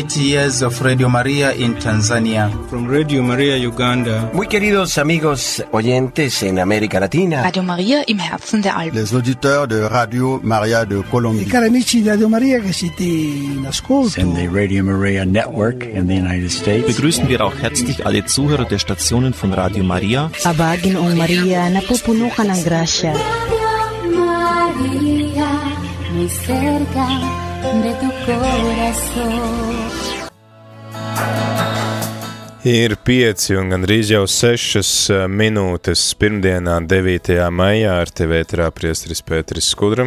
Speaker 4: Eight years of Radio Maria in Tanzania.
Speaker 5: From Radio Maria Uganda.
Speaker 6: Muy queridos amigos oyentes en América Latina.
Speaker 7: Radio Maria im Herzen der Alpen.
Speaker 8: Les auditeurs de Radio Maria de Colombie.
Speaker 9: I cari amici di Radio Maria che siete in ascolto.
Speaker 10: And the Radio Maria Network in the United States.
Speaker 11: Begrüßen wir auch herzlich alle Zuhörer der Stationen von Radio Maria.
Speaker 12: Abagin o Maria, napupuno ka ng grasya.
Speaker 13: Maria, muy cerca de tu corazón.
Speaker 1: Ir pieci un gandrīz jau sešas minūtes pirmdienā, 9. maijā, ar tevi ētrā priestris Pēteris Skudra.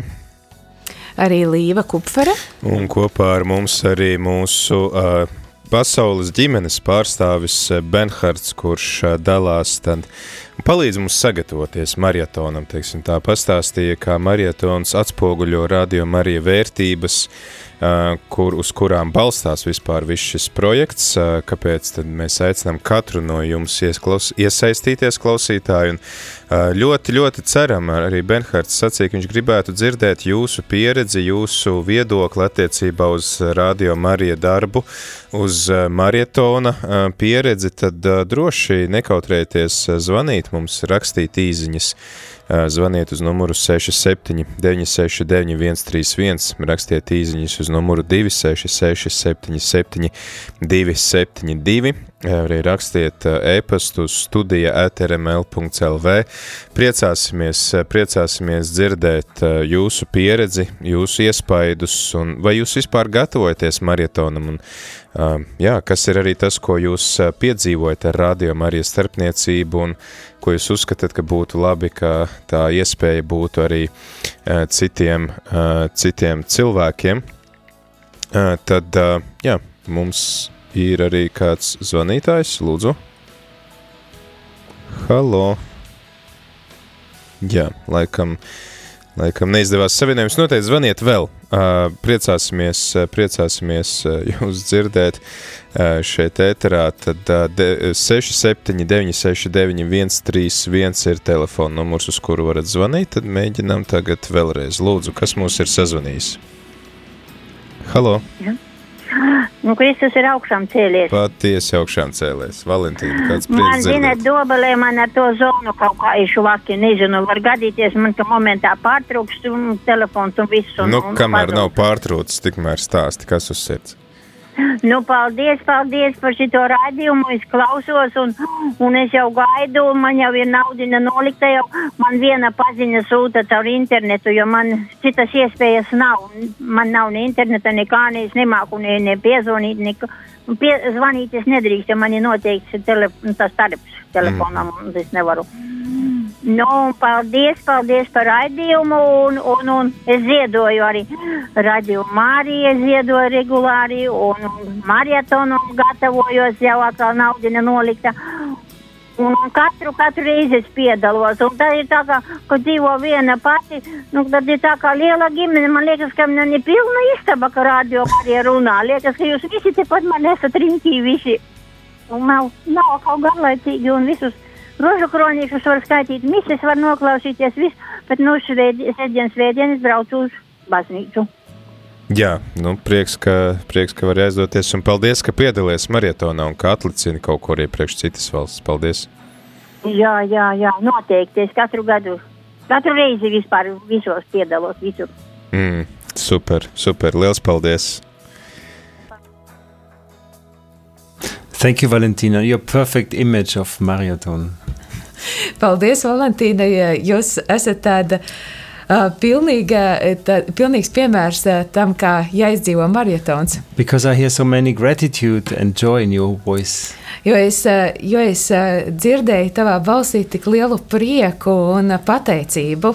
Speaker 2: Arī Līva Kupfere.
Speaker 1: Un kopā ar mums arī mūsu uh, pasaules ģimenes pārstāvis Benhards, kurš uh, dalās tad palīdz mums sagatavoties marietonam, teiksim tā, pastāstīja, kā marietons atspoguļo radio Marija vērtības, kur, uz kurām balstās vispār viss šis projekts, kāpēc mēs aicinām katru no jums iesklaus, iesaistīties klausītāju, un ļoti, ļoti ceram, arī Benhards sacīja, ka viņš gribētu dzirdēt jūsu pieredzi, jūsu viedokli attiecībā uz radio Marija darbu, uz marietona pieredzi, tad droši nekautrēties zvanīt mums, rakstīt īziņas, zvaniet uz numuru 67 969 131, rakstiet īziņas uz numuru 266 77 272, arī rakstiet e-pastu uz studija atrml.lv. Priecāsimies, priecāsimies dzirdēt jūsu pieredzi, jūsu iespaidus, un vai jūs vispār gatavojaties marietonam, un jā, kas ir arī tas, ko jūs piedzīvojat ar radio Marijas starpniecību, un ko jūs uzskatāt, ka būtu labi, ka tā iespēja būtu arī citiem, citiem cilvēkiem, tad, jā, mums ir arī kāds zvanītājs, lūdzu. Halo. Jā, laikam, laikam neizdevās savienojums. Noteikti zvaniet vēl. Priecāsimies, priecāsimies jūs dzirdēt šeit ēterā. Tad uh, 679 691 131 ir telefona numurs, uz kuru varat zvanīt. Tad mēģinām tagad vēlreiz. Lūdzu, kas mūs ir sazvanījis? Halo!
Speaker 14: Ja. Nu, Kristus ir augšām cēlies.
Speaker 1: Patiesi augšām cēlies. Valentīna, kāds prieks
Speaker 14: Man zina, dobelē man ar to zonu kaut kā išu vaki, nezinu, var gadīties man, ka momentā pārtrūkst un telefons un viss. Un,
Speaker 1: nu,
Speaker 14: un
Speaker 1: kamēr
Speaker 14: padod.
Speaker 1: nav pārtrūcis, tikmēr stāsti, kas uz sirds.
Speaker 14: Nu, paldies, paldies par šito raidījumu. Es klausos, un, un es jau gaidu. Man jau ir nauda nolikta. Jau man viena paziņa sūta caur internetu, jo man citas iespējas nav. Man nav ne interneta, nekā, ne es nemāku ne, ne piezvanīt, ne pie, zvanīt. Es nedrīkstu, ja man ir noteikts tele, tas tarifs telefonam, un es nevaru. Nu, paldies, paldies par raidījumu, un, un, un es ziedoju arī. Radio Māriju, ziedoju regulāri, un, marietonu gatavojos, jau atkal nauda nolikta. Un katru, katru reizi es piedalos, un tā ir tā, kā, ka dzīvo viena pati, nu, tad ir tā kā liela ģimene, man liekas, ka man ir pilna istaba, ka radio arī runā, liekas, ka jūs visi tepat man esat riņķī visi, un nav, nav kaut garlaicīgi, un visus rožu kronīšus var skaitīt, mises var noklausīties, viss, bet nu svētdienas braucu uz baznīcu.
Speaker 1: Jā, nu, prieks, ka, prieks, ka var aizdoties, un paldies, ka piedalies marietonā un ka atlicini kaut ko arī priekš citas valsts. Paldies!
Speaker 14: Jā, jā, jā, noteikti. Es katru gadu, katru reizi vispār visos piedalos, visur.
Speaker 1: Mm, super, super, liels paldies!
Speaker 3: Thank you, Valentina. Your perfect image of marathon.
Speaker 2: Paldies, Valentīna. Jūs esat tāda pilnīga, tā, pilnīgs piemērs tam, kā jāizdzīvo marietons.
Speaker 3: Because I hear so many gratitude and joy in your voice.
Speaker 2: Jo es, jo es dzirdēju tavā balsī tik lielu prieku un pateicību.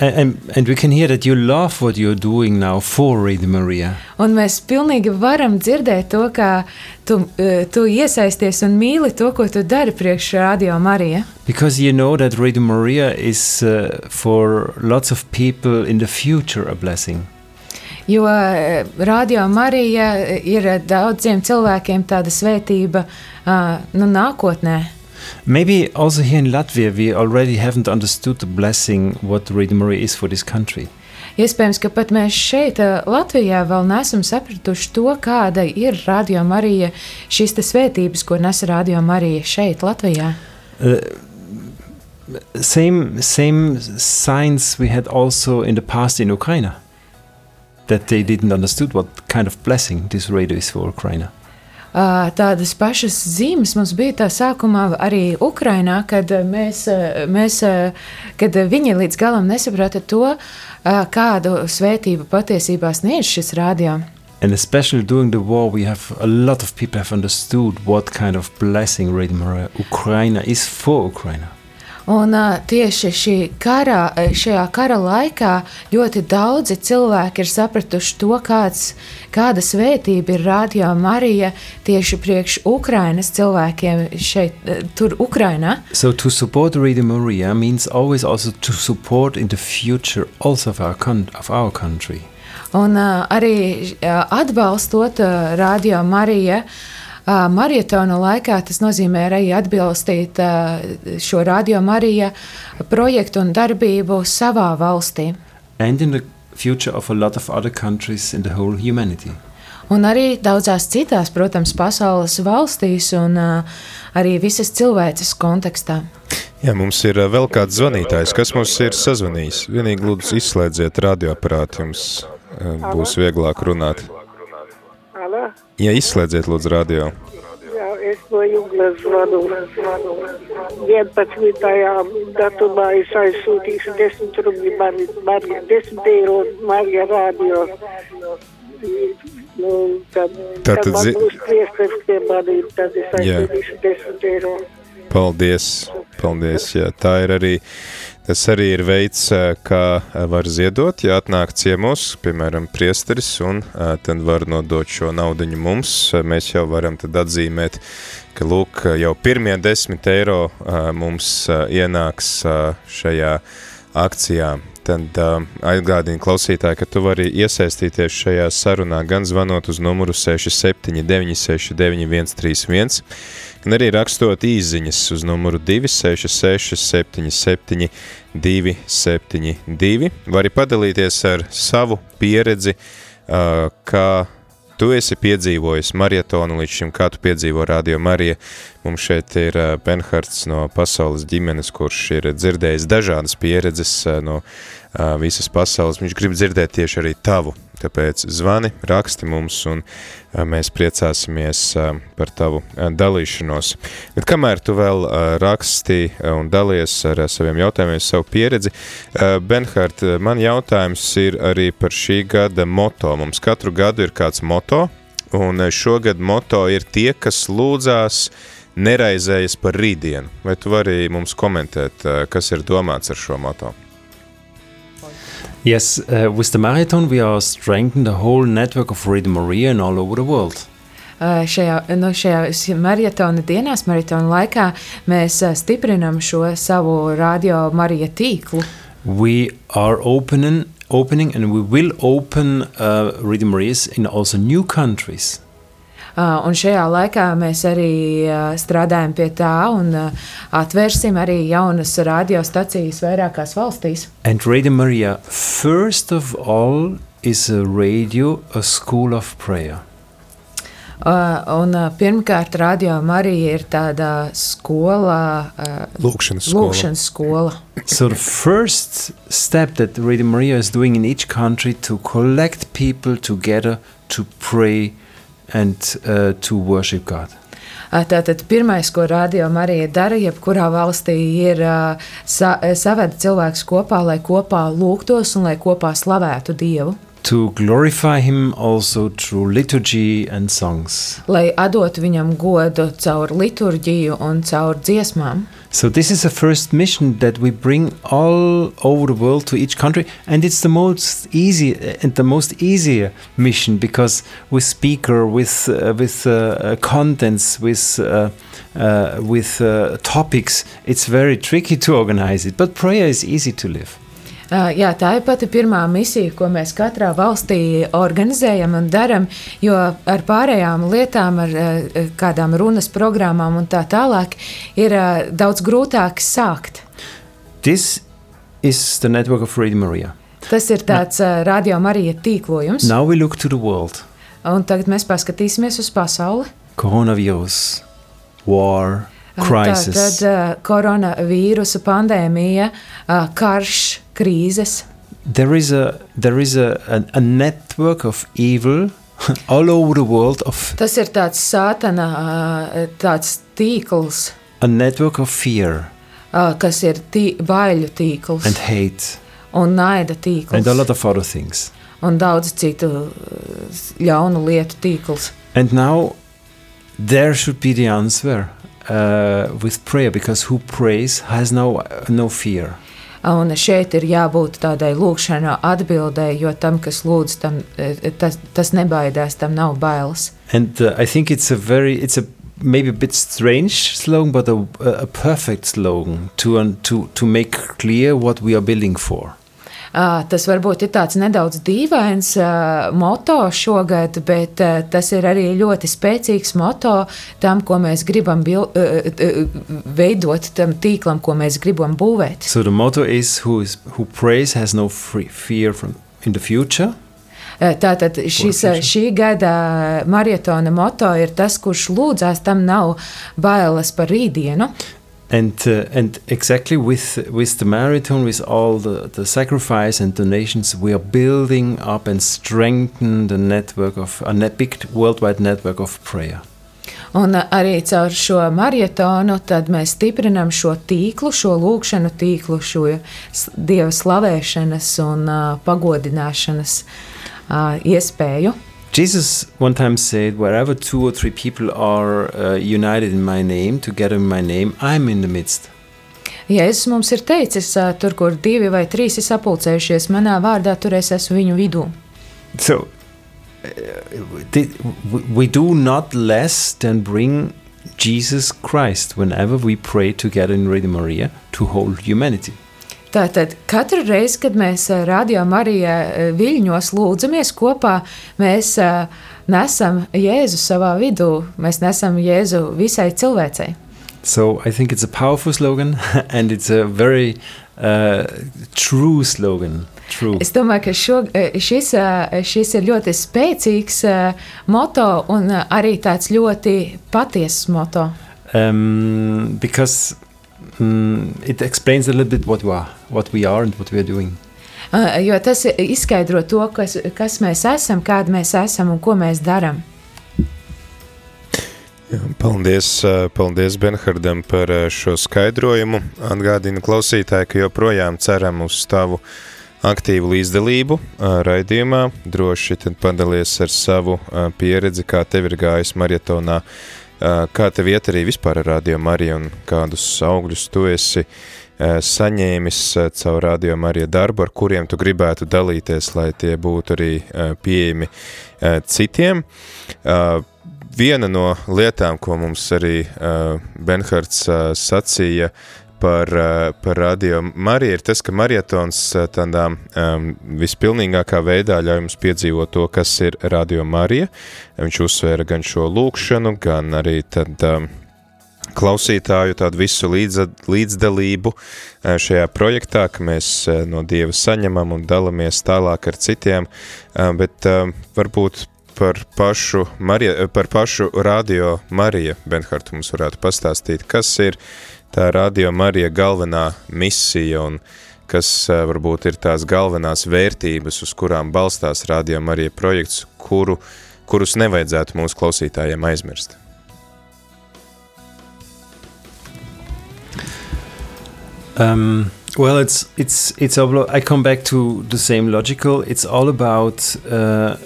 Speaker 3: And, and we can hear that you love what you're doing now for Radio Maria.
Speaker 2: Un mēs pilnīgi varam dzirdēt to, kā tu, uh, tu iesaisties un mīli to, ko tu dari priekš Radio Marija.
Speaker 3: Because you know that Radio Maria is uh, for lots of people in the future a blessing.
Speaker 2: Jo uh, Radio Marija ir daudziem cilvēkiem tāda svētība uh, nu, nākotnē.
Speaker 3: Maybe also here in Latvia, we already haven't understood the blessing what Radio Maria is for this country.
Speaker 2: iespējams, ka pat mēs šeit, Latvijā, vēl neesam sapratuši to, kāda ir Radio Marija, šīs svētības, ko nes Radio Marija šeit, Latvijā.
Speaker 3: Uh, same same signs we had also in the past in Ukraine that they didn't understood what kind of blessing this radio is for Ukraine.
Speaker 2: Tādas pašas zīmes mums bija tā sākumā arī Ukrainā, kad, mēs, mēs, kad viņi līdz galam nesaprata to, kādu svētību patiesībā sniedz šis rādījums.
Speaker 3: And especially during the war, we have a lot of people have understood what kind of blessing Radio Maria Ukraine is for Ukraine.
Speaker 2: Un uh, tieši šī kara, šajā kara laikā ļoti daudzi cilvēki ir sapratuši to, kāds, kāda svētība ir Radio Marija tieši priekš Ukrainas cilvēkiem šeit, tur Ukrainā.
Speaker 3: So to support Radio Maria means always also to support in the future also of our, of our country.
Speaker 2: Un uh, arī uh, atbalstot uh, Radio Mariju, maratona laikā tas nozīmē arī atbalstīt šo radio Marija projektu un darbību savā valstī.
Speaker 3: And in the future of a lot of other countries in the whole humanity.
Speaker 2: Un arī daudzās citās, protams, pasaules valstīs un uh, arī visas cilvēces kontekstā.
Speaker 1: Jā, mums ir vēl kāds zvanītājs, kas mums ir sazvanījis. Vienīgi lūdzu izslēdziet radioaparātu, jums būs vieglāk runāt. Ja izslēdziet, lūdzu, radio.
Speaker 15: Jā, es no Junglas zvanu. 11. datumā es aizsūtīšu 10 rubļu Marija, 10 eiro Marija radio. Nu, tad, tad, tad man būs priesteris pie manī, tad es aizsūtīšu 10 eiro.
Speaker 1: Paldies, paldies, jā, tā ir arī Tas arī ir veids, kā var ziedot, ja atnāk ciemos, piemēram, priesteris, un tad var nodot šo naudiņu mums. Mēs jau varam tad atzīmēt, ka, lūk, jau pirmie desmit eiro mums ienāks šajā akcijā. Tad atgādini klausītāji, ka tu vari iesaistīties šajā sarunā gan zvanot uz numuru 679 691 31, gan arī rakstot īziņas uz numuru 266 77 272. Vari padalīties ar savu pieredzi, kā tu esi piedzīvojis marietonu līdz šim, kā tu piedzīvo Radio Marija. Mums šeit ir Benhards no pasaules ģimenes, kurš ir dzirdējis dažādas pieredzes no visas pasaules. Viņš grib dzirdēt tieši arī tavu Tāpēc zvani, raksti mums un mēs priecāsimies par tavu dalīšanos. Bet kamēr tu vēl raksti un dalies ar saviem jautājumiem, savu pieredzi, Benhard, man jautājums ir arī par šī gada moto. Mums katru gadu ir kāds moto, un šogad moto ir tie, kas lūdzās neraizējas par rītdienu. Vai tu vari mums komentēt, kas ir domāts ar šo moto?
Speaker 3: Yes, uh, with the marathon we are strengthening the whole network of Radio Maria and all over the world.
Speaker 2: Uh, šajā, nu, šajā maratona dienās, maratona laikā, mēs uh, stiprinām šo savu radio Marija tīklu.
Speaker 3: We are opening, opening and we will open uh, Radio Marias in also new countries.
Speaker 2: Uh, un šajā laikā mēs arī uh, strādājam pie tā un uh, atvērsim arī jaunas radiostacijas vairākās valstīs.
Speaker 3: And Radio Maria, first of all, is a radio, a school of prayer.
Speaker 2: Uh, un, uh, pirmkārt, Radio Marija ir tāda skola, uh,
Speaker 1: lūkšanas skola.
Speaker 2: Lūkšanas skola.
Speaker 3: so, the first step that Radio Maria is doing in each country to collect people together to pray and uh, to worship God.
Speaker 2: Tātad pirmais, ko Radio Marija dara, jebkurā valstī, ir uh, sa saveda cilvēkus kopā, lai kopā lūgtos un lai kopā slavētu Dievu.
Speaker 3: To glorify him also through liturgy and songs.
Speaker 2: Lai atdotu viņam godu caur liturģiju un caur dziesmām.
Speaker 3: So this is the first mission that we bring all over the world to each country, and it's the most easy and the most easier mission because with speaker, with uh, with uh, contents, with uh, uh with uh, topics, it's very tricky to organize it. But prayer is easy to live.
Speaker 2: Jā, tā ir pati pirmā misija, ko mēs katrā valstī organizējam un darām, jo ar pārējām lietām, ar kādām runas programmām un tā tālāk, ir daudz grūtāk sākt.
Speaker 3: This is the network of Radio Maria.
Speaker 2: Tas ir tāds uh, radio Marija tīklojums.
Speaker 3: Now we look to the world.
Speaker 2: Un tagad mēs paskatīsimies uz pasauli.
Speaker 3: Coronavirus, war, crisis.
Speaker 2: Tad uh, koronavīrusa pandēmija, uh, karš, krīzes.
Speaker 3: There is a there is a, a, a network of evil all over the world of
Speaker 2: Tas ir tāds sātana, tāds tīkls,
Speaker 3: a network of fear
Speaker 2: kas ir tī, baiļu tīkls
Speaker 3: and hate
Speaker 2: un naida tīkls.
Speaker 3: and a lot of other things.
Speaker 2: un daudz citu ļaunu lietu tīkls.
Speaker 3: And now there should be the answer uh, with prayer because who prays has no no fear.
Speaker 2: Un šeit ir jābūt tādai lūkšanā atbildēji, jo tam, kas lūdz, tam, tas, tas nebaidās, tam nav bailes.
Speaker 3: And uh, I think it's a very it's a maybe a bit strange slogan, but a, a perfect slogan to to to make clear what we are building for.
Speaker 2: Uh, tas varbūt ir tāds nedaudz dīvains uh, moto šogad, bet uh, tas ir arī ļoti spēcīgs moto tam, ko mēs gribam bil, uh, uh, veidot, tam tīklam, ko mēs gribam būvēt.
Speaker 3: So the motto is who is who prays has no free fear from in the future.
Speaker 2: Uh, Tātad šis, šī gada maratona moto ir tas, kurš lūdzās, tam nav bailes par rītdienu.
Speaker 3: And uh, and exactly with with the marathon, with all the, the sacrifice and donations, we are building up and strengthen the network of a big worldwide network of prayer.
Speaker 2: Un arī caur šo maratonu mēs stiprinām šo tīklu, šo lūkšanu tīklu, šo dieva slavēšanas un uh, pagodināšanas uh, iespēju.
Speaker 3: Jesus one time said, "Wherever two or three people are uh, united in my name, together in my name, I'm in the midst."
Speaker 2: Jēzus mums ir teicis, uh, tur, kur divi vai trīs ir sapulcējušies manā vārdā, tur es esmu viņu vidū.
Speaker 3: So uh, we- we do not less than bring Jesus Christ whenever we pray together in Radio Maria to whole humanity.
Speaker 2: Tātad katru reizi, kad mēs ā, Radio Marijā ā, viļņos lūdzamies kopā, mēs ā, nesam Jēzu savā vidū, mēs nesam Jēzu visai cilvēcei.
Speaker 3: So I think it's a powerful slogan and it's a very uh, true slogan. True.
Speaker 2: Es domāju, ka šo, šis, šis ir ļoti spēcīgs moto un arī tāds ļoti patiess moto.
Speaker 3: Um, because mm, it explains a little bit what we are, what we are, and what we are doing.
Speaker 2: Ā, Jo tas izskaidro to, kas, kas mēs esam, kādi mēs esam un ko mēs darām.
Speaker 1: Jā, Paldies, ā, paldies Benhardam par ā, šo skaidrojumu. Atgādinu klausītāji, ka joprojām ceram uz tavu aktīvu līdzdalību ā, raidījumā. Droši tad padalies ar savu pieredzi, kā tev ir gājis maratonā, kā tev iet arī vispār ar Radio Mariju un kādus augļus tu esi ā, saņēmis ā, caur Radio Mariju darbu, ar kuriem tu gribētu dalīties, lai tie būtu arī pieejami citiem. Viena no lietām, ko mums arī Benhards sacīja par, uh, par radio Mariju, ir tas, ka marietons uh, tādā um, vispilnīgākā veidā ļauj mums piedzīvot to, kas ir radio Marija. Viņš uzsvēra gan šo lūkšanu, gan arī tad um, klausītāju tādu visu līdz, līdzdalību uh, šajā projektā, ka mēs uh, no Dieva saņemam un dalamies tālāk ar citiem, uh, bet uh, varbūt par pašu, Marija, par pašu radio Marija Benhartu mums varētu pastāstīt, kas ir tā radio Marija galvenā misija un kas eh, varbūt ir tās galvenās vērtības, uz kurām balstās radio Marija projekts, kuru, kurus nevajadzētu mūsu klausītājiem aizmirst.
Speaker 3: Um, well, it's it's it's all. I come back to the same logical. It's all about uh,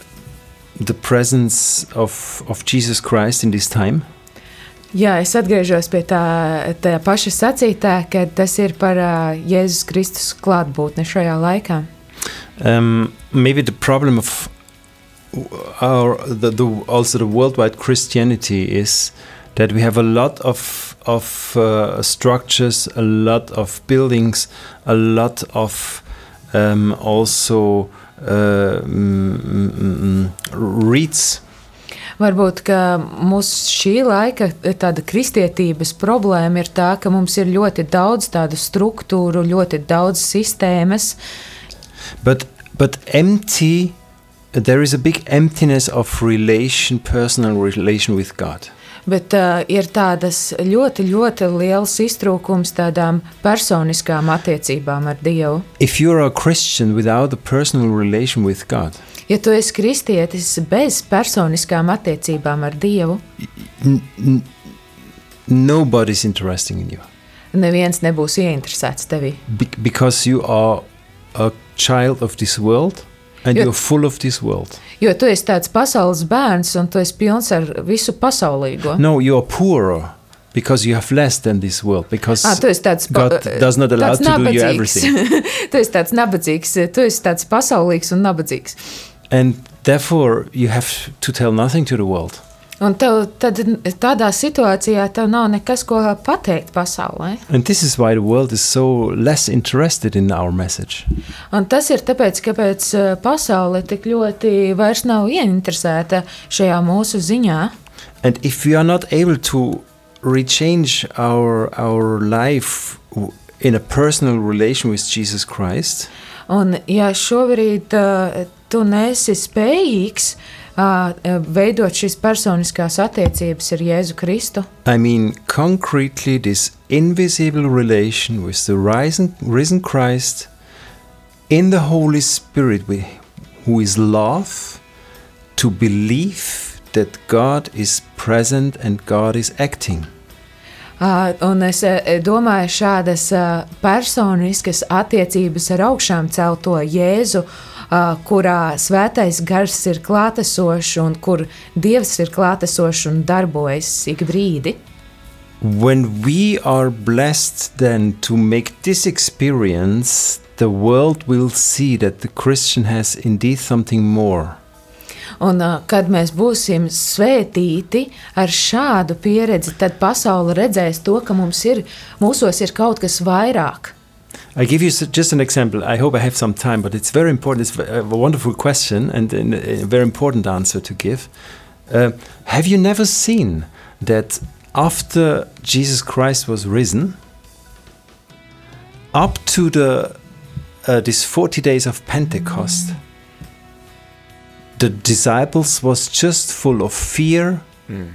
Speaker 3: the presence of of Jesus Christ in this time.
Speaker 2: Jā, es atgriežos pie tā, tā paša sacītā, ka tas ir par uh, Jēzus Kristus klātbūtni šajā laikā.
Speaker 3: Um, maybe the problem of our the, the also the worldwide Christianity is that we have a lot of of uh, structures, a lot of buildings, a lot of um, also uh, mm, mm, mm, reads.
Speaker 2: Varbūt mūsu šī laika kristietības problēma ir tā, ka mums ir ļoti daudz tādu struktūru, ļoti daudz sistēmas.
Speaker 3: But but empty. There is a big emptiness of relation, personal relation with God.
Speaker 2: Bet uh, ir tādas ļoti, ļoti liels iztrūkums tādām personiskām attiecībām ar Dievu.
Speaker 3: If you're a Christian without a personal relation with God,
Speaker 2: Ja tu esi kristietis bez personiskām attiecībām ar Dievu,
Speaker 3: nobody's interested in you
Speaker 2: neviens nebūs ieinteresēts tevī.
Speaker 3: Be- because you are a child of this world and
Speaker 2: Jo-
Speaker 3: you're full of this world.
Speaker 2: Jo tu esi tāds pasaules bērns un tu esi pilns ar visu pasaulīgo.
Speaker 3: No, you're poorer because you have less than this world. Because
Speaker 2: Ah, tu esi tāds pa-
Speaker 3: God does not allow
Speaker 2: tāds
Speaker 3: to do you
Speaker 2: nabadzīgs.
Speaker 3: everything.
Speaker 2: tu esi tāds nabadzīgs, tu esi tāds pasaulīgs un nabadzīgs.
Speaker 3: and therefore, you have to tell nothing to the world.
Speaker 2: Un tev tad, tādā situācijā tev nav nekas, ko pateikt pasaulē.
Speaker 3: And this is why the world is so less interested in our message.
Speaker 2: Un tas ir tāpēc, ka pasaule tik ļoti vairs nav ieinteresēta šajā mūsu ziņā.
Speaker 3: And if we are not able to rechange our our life w- in a personal relation with Jesus Christ,
Speaker 2: Un, ja šobrīd uh, tu nesi spējīgs uh, veidot šīs personiskās attiecības ar Jēzu Kristu,
Speaker 3: I mean concretely this invisible relation with the risen, risen Christ in the Holy Spirit, wi- who is love, to believe that God is present and God is acting.
Speaker 2: uh, un es uh, domāju, šādas uh, personiskas attiecības ar augšām celto Jēzu, uh, kurā svētais gars ir klātesošs un kur Dievs ir klātesošs un darbojas ik brīdi.
Speaker 3: When we are blessed then to make this experience, the world will see that the Christian has indeed something more.
Speaker 2: Un, kad mēs būsim svētīti ar šādu pieredzi, tad pasaule redzēs to, ka mums ir, mūsos ir kaut kas vairāk.
Speaker 3: I give you just an example. I hope I have some time, but it's very important. It's a wonderful question and a very important answer to give. Uh, have you never seen that after Jesus Christ was risen, up to the uh, this forty days of Pentecost, the disciples was just full of fear,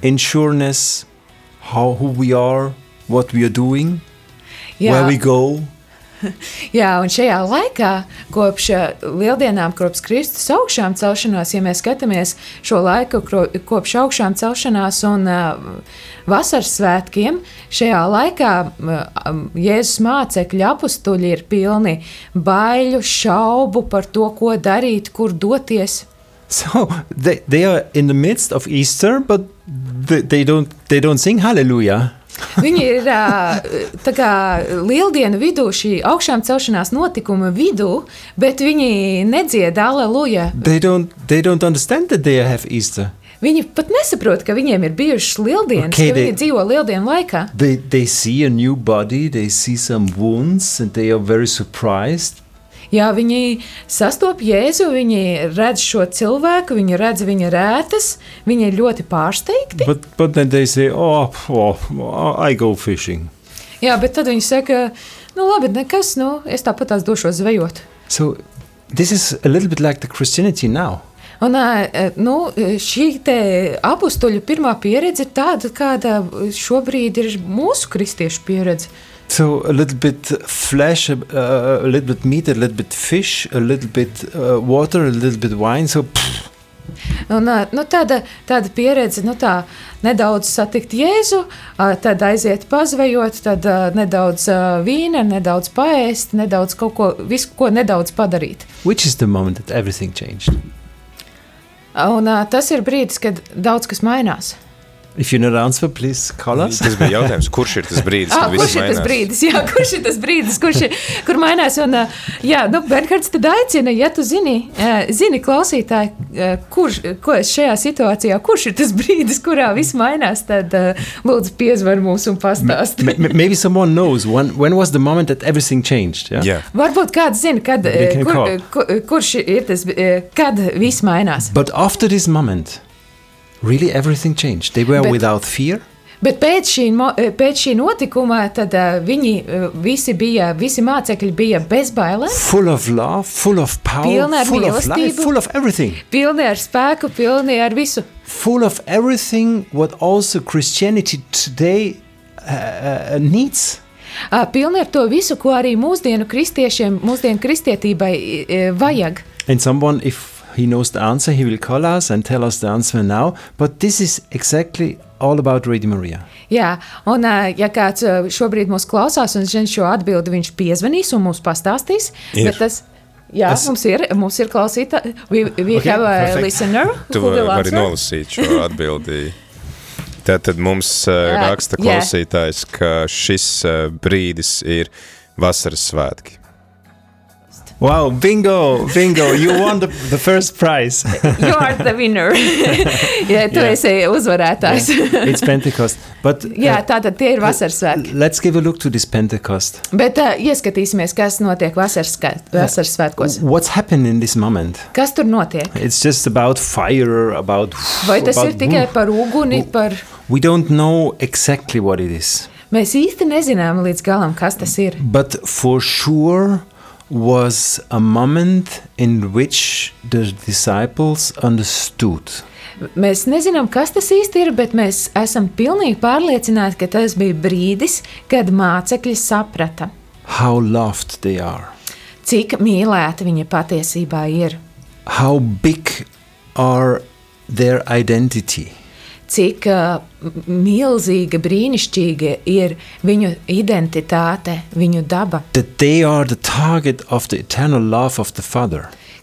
Speaker 3: insureness, how who we are, what we are doing, where we go.
Speaker 2: Jā, un šajā laikā, kopš uh, lieldienām, kopš Kristus augšām celšanās, ja mēs skatāmies šo laiku, kopš augšām celšanās un uh, vasaras svētkiem, šajā laikā uh, Jēzus mācekļi apstuļi ir pilni baiļu, šaubu par to, ko darīt, kur doties.
Speaker 3: So they, they are in the midst of Easter, but they, they don't they don't sing Hallelujah.
Speaker 2: Viņi ir kā lieldienu vidū, šī augšām celšanās notikuma vidū, bet viņi nedzied aleluja.
Speaker 3: They don't they don't understand that they have Easter.
Speaker 2: Viņi pat nesaprot, ka viņiem ir bijušas lieldienas,
Speaker 3: okay,
Speaker 2: ka
Speaker 3: they-
Speaker 2: viņi dzīvo lieldienu laikā.
Speaker 3: They they see a new body, they see some wounds, and they are very surprised.
Speaker 2: Jā, viņi sastopas Jēzu, viņi redz šo cilvēku, viņi redz viņa rētas, viņi ir ļoti pārsteigti.
Speaker 3: But but then they say, oh, oh I go fishing.
Speaker 2: Jā, bet tad viņi saka, nu labi, nekas, nu es tāpat tās došos zvejot.
Speaker 3: So this is a little bit like the Christianity now.
Speaker 2: Un, nu, šī apakstuļu pirmā pieredze ir tāda, kāda šobrīd ir mūsu kristiešu pieredze.
Speaker 3: So a little bit flesh, uh, a little bit meat, a little bit fish, a little bit uh, water, a little bit wine. So pff,
Speaker 2: Un, ā, nu, tāda, tāda pieredze, nu, tā nedaudz satikt Jēzu, ā, tad aiziet pazvejot, tad ā, nedaudz ā, vīna, nedaudz paēst, nedaudz kaut ko, visu, ko nedaudz padarīt.
Speaker 3: which is the moment that everything changed?
Speaker 2: Un, tas ir brīdis, kad daudz kas mainās.
Speaker 3: If you know the answer, please call us.
Speaker 1: Tas bija jautājums, kurš ir tas brīdis,
Speaker 2: Ah,
Speaker 1: kad
Speaker 2: kurš
Speaker 1: viss
Speaker 2: ir tas
Speaker 1: mainās?
Speaker 2: brīdis? Jā, kurš ir tas brīdis, kurš ir, kur mainās? Un, ā, jā, nu, Bernhards tad aicina, ja tu zini, ā, zini klausītāji, ā, kurš, ko es šajā situācijā, kurš ir tas brīdis, kurā viss mainās, tad lūdzu piezvar mums un pastāst.
Speaker 3: Maybe someone knows when, when was the moment that everything changed. Yeah.
Speaker 1: Yeah.
Speaker 2: Varbūt kāds zina, kad, kur, kur, kurš ir tas, kad viss mainās.
Speaker 3: But after this moment, really everything changed. They were
Speaker 2: Bet-
Speaker 3: without fear.
Speaker 2: Bet pēc šī, pēc šī notikuma tad, uh, viņi uh, visi bija, visi mācekļi bija bezbailēm.
Speaker 3: Full of love, full of power,
Speaker 2: pilni ar
Speaker 3: full of life, full of everything.
Speaker 2: Pilni ar spēku, pilni ar visu.
Speaker 3: Full of everything what also Christianity today uh, needs.
Speaker 2: Uh, pilni ar to visu, ko arī mūsdienu kristiešiem, mūsdienu kristietībai uh, vajag.
Speaker 3: And someone, if he knows the answer, he will call us and tell us the answer now. But this is exactly all about Radio Maria.
Speaker 2: Jā, un ja kāds šobrīd mūs klausās un zina šo atbildi, viņš piezvanīs un mums pastāstīs.
Speaker 1: Ir.
Speaker 2: Tas, jā, es... mums ir, mums ir klausītāji. We, we okay, have a perfect. listener.
Speaker 1: Tu vari nolasīt šo atbildi. Tātad mums uh, raksta klausītājs, ka šis uh, brīdis ir vasaras svētki.
Speaker 3: Wow, bingo, bingo, you won the, the first prize.
Speaker 2: you are the winner. ja, tu yeah. esi uzvarētājs.
Speaker 3: yeah. It's Pentecost. But,
Speaker 2: uh, Jā, tātad tie ir vasaras svētki.
Speaker 3: Let's give a look to this Pentecost.
Speaker 2: Bet uh, ieskatīsimies, kas notiek vasaras, vasaras svētkos.
Speaker 3: What's happened in this moment?
Speaker 2: Kas tur notiek?
Speaker 3: It's just about fire, about...
Speaker 2: Vai tas about, ir tikai par uguni, par...
Speaker 3: We don't know exactly what it is.
Speaker 2: Mēs īsti nezinām līdz galam, kas tas ir.
Speaker 3: But for sure was a moment in which the disciples understood.
Speaker 2: Mēs nezinām, kas tas īsti ir, bet mēs esam pilnīgi pārliecināti, ka tas bija brīdis, kad mācekļi saprata,
Speaker 3: how loved they are,
Speaker 2: cik mīlēti viņa patiesībā ir,
Speaker 3: how big are their identity
Speaker 2: cik uh, milzīga, brīnišķīga ir viņu identitāte, viņu daba.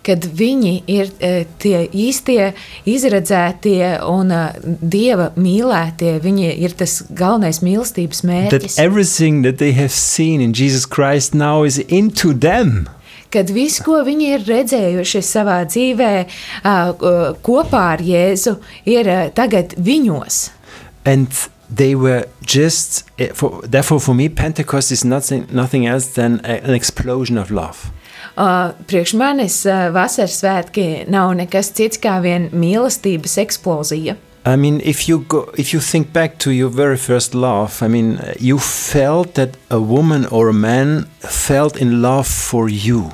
Speaker 2: Kad viņi ir uh, tie īstie, izredzētie un uh, dieva mīlētie, viņi ir tas galvenais mīlestības mērķis.
Speaker 3: That everything that they have seen in Jesus Christ now is into them
Speaker 2: kad viss, ko viņi ir redzējuši savā dzīvē kopā ar Jēzu, ir tagad viņos.
Speaker 3: And they were just, eh, for, therefore, for me, Pentecost is nothing, nothing else than an explosion of love.
Speaker 2: Uh, priekš manis uh, vasaras svētki nav nekas cits kā vien mīlestības eksplozija.
Speaker 3: I mean, if you go, if you think back to your very first love, I mean, you felt that a woman or a man felt in love for you.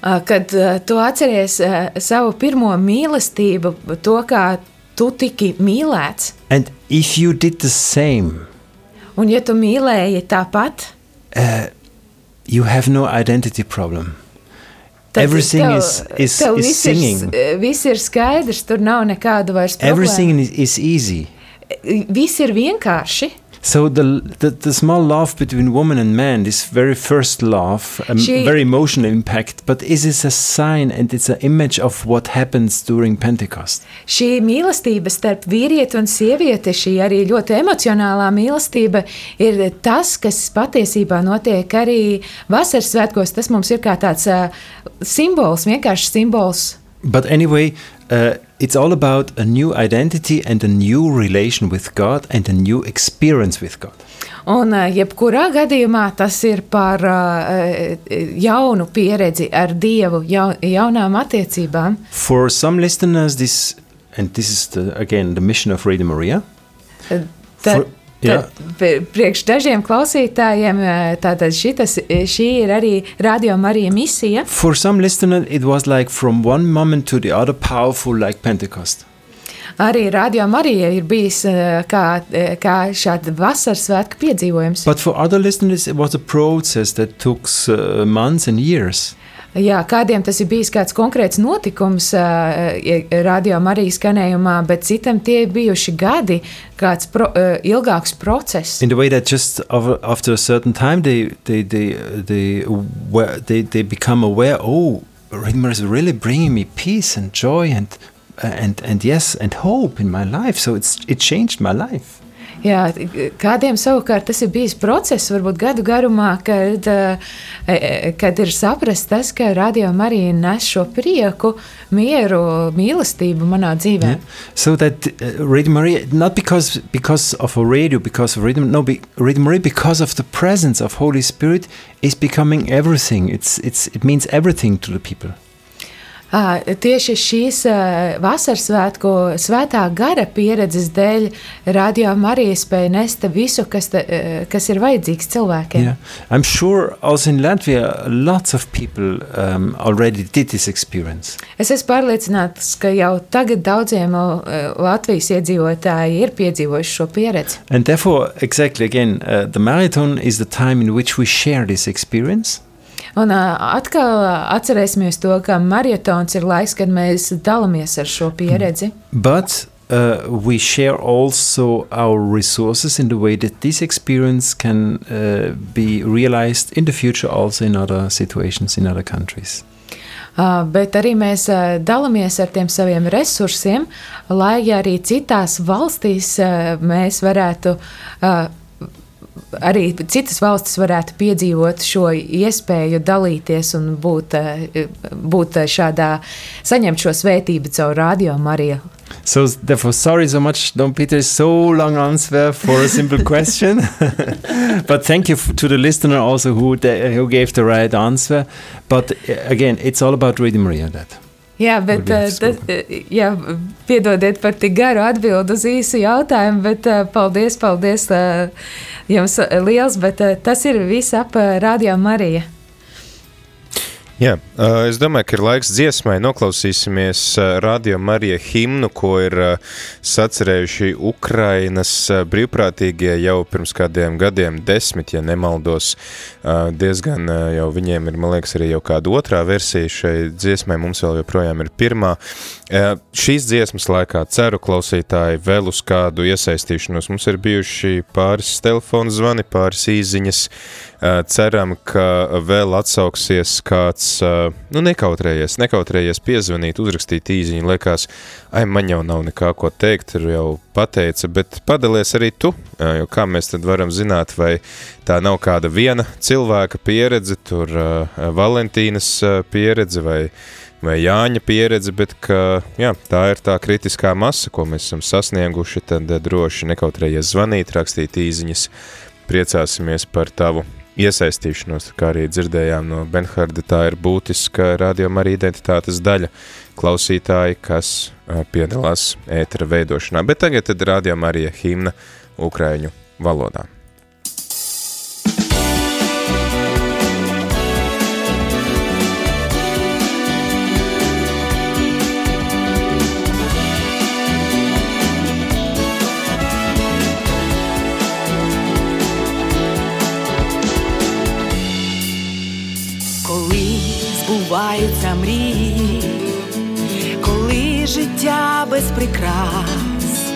Speaker 2: Kad tu atceries savu pirmo mīlestību, to, kā tu tiki mīlēts.
Speaker 3: And if you did the same,
Speaker 2: un ja tu mīlēji tāpat,
Speaker 3: uh, you have no identity problem. Tad Everything tev, is, is, tev is singing.
Speaker 2: Ir, viss ir skaidrs, tur nav nekādu vairs
Speaker 3: problēmu. Everything is, is easy.
Speaker 2: Viss ir vienkārši.
Speaker 3: So the, the, the small love between woman and man, this very first love, a she, very emotional impact, but is this a sign and it's an image of what happens during Pentecost?
Speaker 2: Šī mīlestība starp vīrieti un sievieti, šī arī ļoti emocionālā mīlestība, ir tas, kas patiesībā notiek arī vasaras svētkos. Tas mums ir kā tāds uh, simbols, vienkāršs simbols.
Speaker 3: But anyway, uh, it's all about a new identity and a new relation with God and a new experience with God.
Speaker 2: Un uh, jebkurā gadījumā tas ir par uh, jaunu pieredzi ar Dievu, ja, jaunām attiecībām.
Speaker 3: For some listeners, this, and this is the, again the mission of Radio Maria.
Speaker 2: Uh, for, Yeah. Priekš dažiem klausītājiem tātad šitas, šī ir arī Radio Marija misija.
Speaker 3: For some listeners it was like from one moment to the other powerful like Pentecost.
Speaker 2: Arī Radio Marija ir bijis kā, kā šāda vasaras svētku piedzīvojums.
Speaker 3: But for other listeners it was a process that took months and years.
Speaker 2: Jā, kādiem tas ir bijis kāds konkrēts notikums, radio Marijas skanējumā, bet citam tie ir bijuši gadi, kāds pro, ilgāks process.
Speaker 3: In the way that just after a certain time they, they, they, they, they, they become aware, oh, Ridmer is really bringing me peace and joy and, and, and yes, and hope in my life. So it's, it changed my life.
Speaker 2: Jā, kādiem savukārt tas ir bijis process, varbūt gadu garumā, kad, eh, eh, kad ir saprasts tas, ka radio Marija nes šo prieku, mieru, mīlestību manā dzīvē. Yeah.
Speaker 3: So that uh, Radio Maria, not because, because of a radio, because of Radio, no, be, Radio Maria, because of the presence of Holy Spirit is becoming everything. It's, it's, it means everything to the people.
Speaker 2: Tieši šīs vasaras svētku svētā gara pieredzes dēļ radio Marija spēja nest visu, kas, te, kas ir vajadzīgs cilvēkiem.
Speaker 3: Yeah. I'm sure also in Latvia lots of people um, already did this experience.
Speaker 2: Es esmu pārliecināts, ka jau tagad daudziem Latvijas iedzīvotāji ir piedzīvojuši šo pieredzi.
Speaker 3: And therefore, exactly again, uh, the marathon is the time in which we share this experience.
Speaker 2: Un atkal atcerēsimies to, ka maratons ir laiks, kad mēs dalāmies ar šo pieredzi.
Speaker 3: But uh, we share also our resources in the way that this experience can uh, be realized in the future, also in other situations in other countries.
Speaker 2: Uh, bet arī mēs uh, dalāmies ar tiem saviem resursiem, lai arī citās valstīs uh, mēs varētu arī citas valstis varētu piedzīvot šo iespēju dalīties un būt, būt šādā, saņemt šo svētību caur radio Mariju.
Speaker 3: So, therefore, sorry so much, Don Peter, so long answer for a simple question. but thank you to the listener also who, who gave the right answer. But again, it's all about Radio Maria. That.
Speaker 2: Jā, bet tas, jā, piedodiet par tik garu atbildi uz īsu jautājumu, bet paldies, paldies jums liels, bet tas ir viss ap Radio Mariju.
Speaker 1: Jā, es domāju, ka ir laiks dziesmai. Noklausīsimies Radio Marija himnu, ko ir sacerējuši Ukrainas brīvprātīgie jau pirms kādiem gadiem, desmit, ja nemaldos. Diezgan jau viņiem ir, man liekas, arī jau kāda otrā versija šai dziesmai, mums vēl joprojām ir pirmā. Šīs dziesmas laikā ceru klausītāji vēl uz kādu iesaistīšanos. Mums ir bijuši pāris telefonu zvani, pāris īziņas. Ceram, ka vēl atsauksies kāds, nu, nekautrējies, nekautrējies piezvanīt, uzrakstīt īziņu. Liekas, ai, man jau nav nekā ko teikt, tur jau pateica, bet padalies arī tu, jo kā mēs tad varam zināt, vai tā nav kāda viena cilvēka pieredze, tur Valentīnas pieredze vai vai Jāņa pieredze, bet ka, jā, tā ir tā kritiskā masa, ko mēs esam sasnieguši, tad droši nekautrējies zvanīt, rakstīt īziņas, priecāsimies par tavu iesaistīšanos, kā arī dzirdējām no Benharda, tā ir būtiska radioma arī identitātes daļa klausītāji, kas piedalās ētera veidošanā. Bet tagad tad radioma arī himna ukraiņu valodā.
Speaker 16: Без прикрас,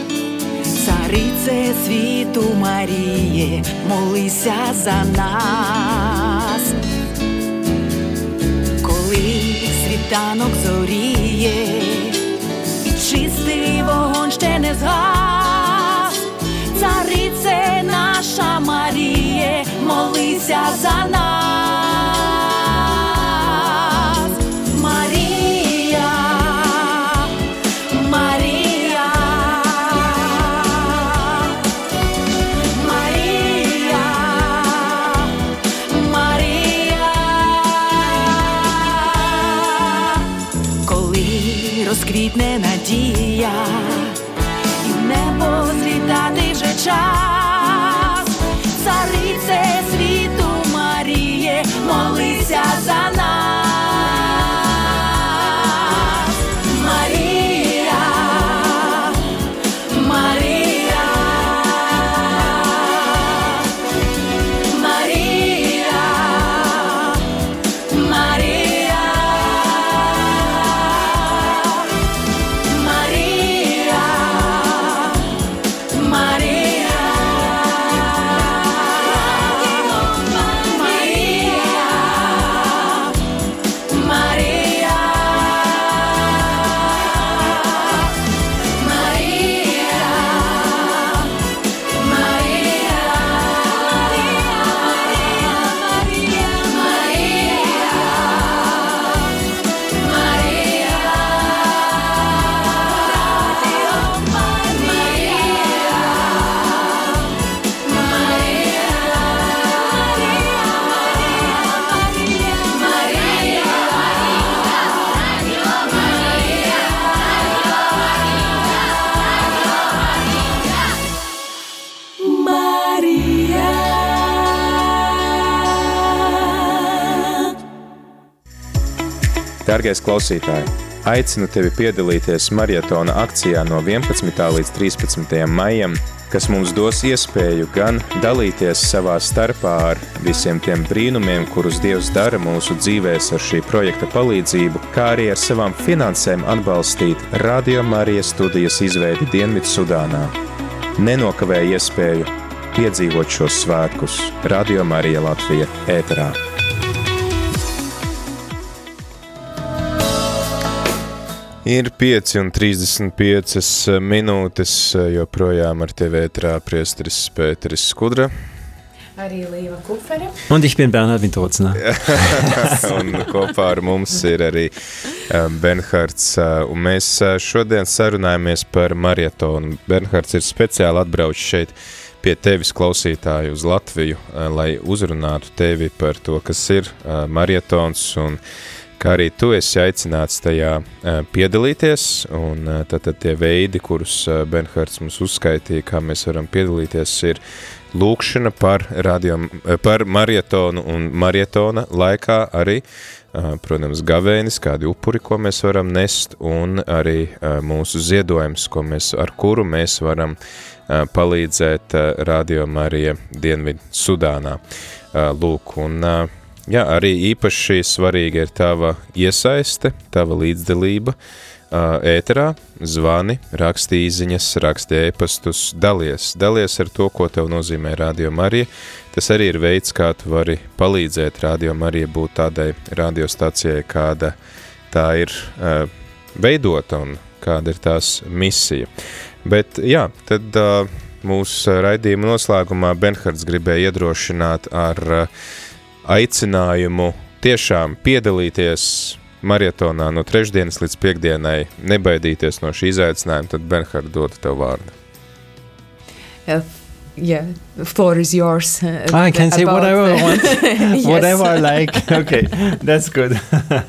Speaker 16: царице світу Маріє, молися за нас, коли світанок зоріє, і чистий вогонь ще не згас, царице наша Маріє, молися за нас.
Speaker 1: Dārgais klausītāj, aicinu tevi piedalīties maratona akcijā no 11. līdz 13. maijam, kas mums dos iespēju gan dalīties savā starpā ar visiem tiem brīnumiem, kurus Dievs dara mūsu dzīvēs ar šī projekta palīdzību, kā arī ar savām finansēm atbalstīt Radio Marijas studijas izveidi Dienvidu Sudānā. Nenokavē iespēju piedzīvot šos svētkus Radio Marija Latvija ēterā. Ir 5,35 minūtes, joprojām ar tevi ētrā priesteris Pēteris Skudra.
Speaker 2: Arī Līva Kupfere.
Speaker 3: Un ich bin Bernhard Vintocna.
Speaker 1: un kopā ar mums ir arī Bernhards. Un mēs šodien sarunājamies par marietonu. Bernhards ir speciāli atbraucis šeit pie tevis klausītāju uz Latviju, lai uzrunātu tevi par to, kas ir marietons un kā arī tu esi aicināts tajā piedalīties, un tad, tad tie veidi, kurus Benhards mums uzskaitīja, kā mēs varam piedalīties, ir lūkšana par, radio, par marietonu un marietona laikā arī, protams, gavēnis, kādi upuri, ko mēs varam nest, un arī mūsu ziedojums, ko mēs, ar kuru mēs varam palīdzēt Radio Marija Dienvidu Sudānā. Lūk, un Jā, arī īpaši svarīga ir tava iesaiste, tava līdzdalība ēterā, zvani, raksti īziņas, raksti ēpastus, dalies, dalies ar to, ko tev nozīmē Radio Marija. Tas arī ir veids, kā tu vari palīdzēt Radio Marija būt tādai radiostacijai, kāda tā ir uh, veidota un kāda ir tās misija. Bet jā, tad uh, mūsu raidījuma noslēgumā Benhards gribēja iedrošināt ar uh, aicinājumu tiešām piedalīties maratonā no trešdienas līdz piekdienai, nebaidīties no šī izaicinājuma, tad Benhard dodu tev vārdu.
Speaker 2: Uh, yeah, the floor is yours. Uh,
Speaker 3: I can say whatever I want, yes. whatever I like. Okay, that's good.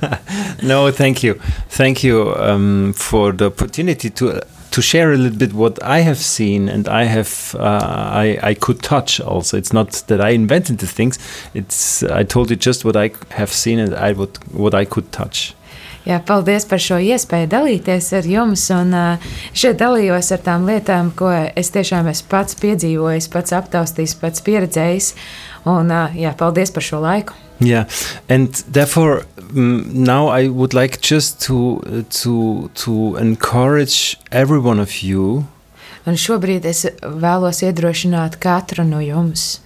Speaker 3: no, thank you, thank you um, for the opportunity to to share a little bit what I have seen and I have uh, I, I could touch also. It's not that I invented the things. It's I told you just what I have seen and I would what I could touch.
Speaker 2: Jā, paldies par šo iespēju dalīties ar jums. Un, uh, šeit dalījos ar tām lietām, ko es tiešām esmu pats piedzīvojis, pats aptaustījis, pats pieredzējis. Un, uh, jā, paldies par šo laiku.
Speaker 3: Yeah, and therefore um, now I would like just to to to encourage every one of you.
Speaker 2: Un šobrīd es vēlos iedrošināt katru no jums.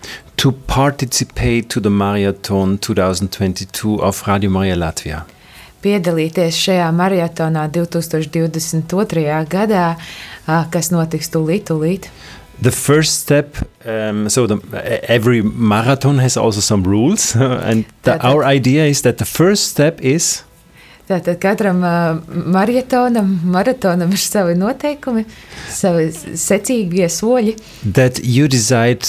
Speaker 3: To participate to the marathon 2022 of Radio Maria Latvia.
Speaker 2: Piedalīties šajā maratonā 2022. gadā, kas notiks tūlīt, tūlīt.
Speaker 3: The first step, um, so the, every marathon has also some rules, and the, our idea is that the first step is.
Speaker 2: Tātad katram uh, maratonam, maratonam ir savi noteikumi, savi secīgie soļi.
Speaker 3: That you decide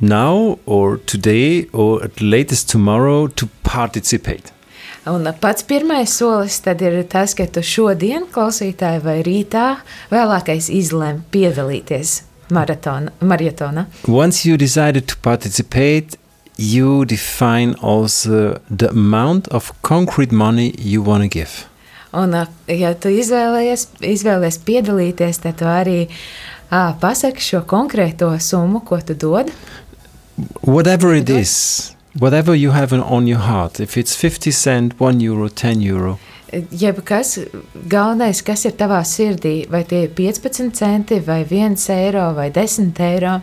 Speaker 3: now or today or at latest tomorrow to participate.
Speaker 2: Un pats pirmais solis tad ir tas, ka tu šodien, klausītāji, vai rītā vēlākais izlem piedalīties marathon, marathona.
Speaker 3: Once you decided to participate, you define also the amount of concrete money you want to give.
Speaker 2: Un, ja tu izvēlējies, izvēlējies piedalīties, tad tu arī uh, pasaki šo konkrēto summu, ko tu dod.
Speaker 3: Whatever it is, whatever you have on your heart, if it's 50 cent, 1 euro, 10 euro,
Speaker 2: jebkas, galvenais, kas ir tavā sirdī, vai tie ir 15 centi, vai 1 eiro, vai 10 eiro.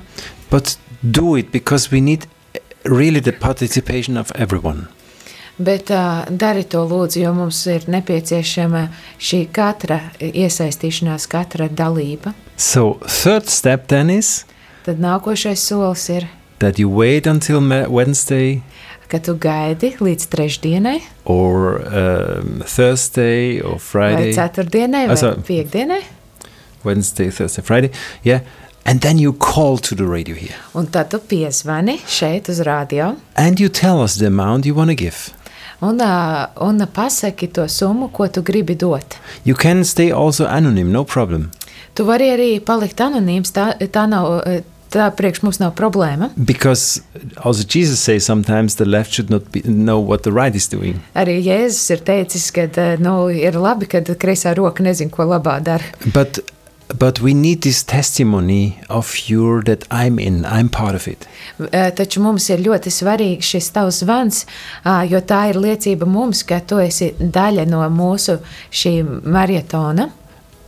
Speaker 3: But do it because we need really the participation of everyone.
Speaker 2: Bet uh, dari to lūdzu, jo mums ir nepieciešama šī katra iesaistīšanās, katra dalība.
Speaker 3: So, third step then is?
Speaker 2: Tad nākošais solis ir?
Speaker 3: That you wait until Wednesday
Speaker 2: ka tu gaidi līdz trešdienai,
Speaker 3: or um, Thursday, or Friday,
Speaker 2: vai ceturtdienai, vai also, piekdienai.
Speaker 3: Wednesday, Thursday, Friday. Yeah. And then you call to the radio here.
Speaker 2: Un tad tu piezvani šeit uz radio.
Speaker 3: And you tell us the amount you want to give.
Speaker 2: Un, uh, un pasaki to summu, ko tu gribi dot.
Speaker 3: You can stay also anonym, no problem.
Speaker 2: Tu vari arī palikt anonīms, tā, tā nav tā priekš mums nav problēma.
Speaker 3: Because also Jesus says sometimes the left should not be, know what the right is doing.
Speaker 2: Arī Jēzus ir teicis, ka nu, ir labi, ka kreisā roka nezina, ko labā dara.
Speaker 3: But But we need this testimony of you that I'm in, I'm part of it.
Speaker 2: Taču mums ir ļoti svarīgs šis tavs zvans, jo tā ir liecība mums, ka tu esi daļa no mūsu šī marietona.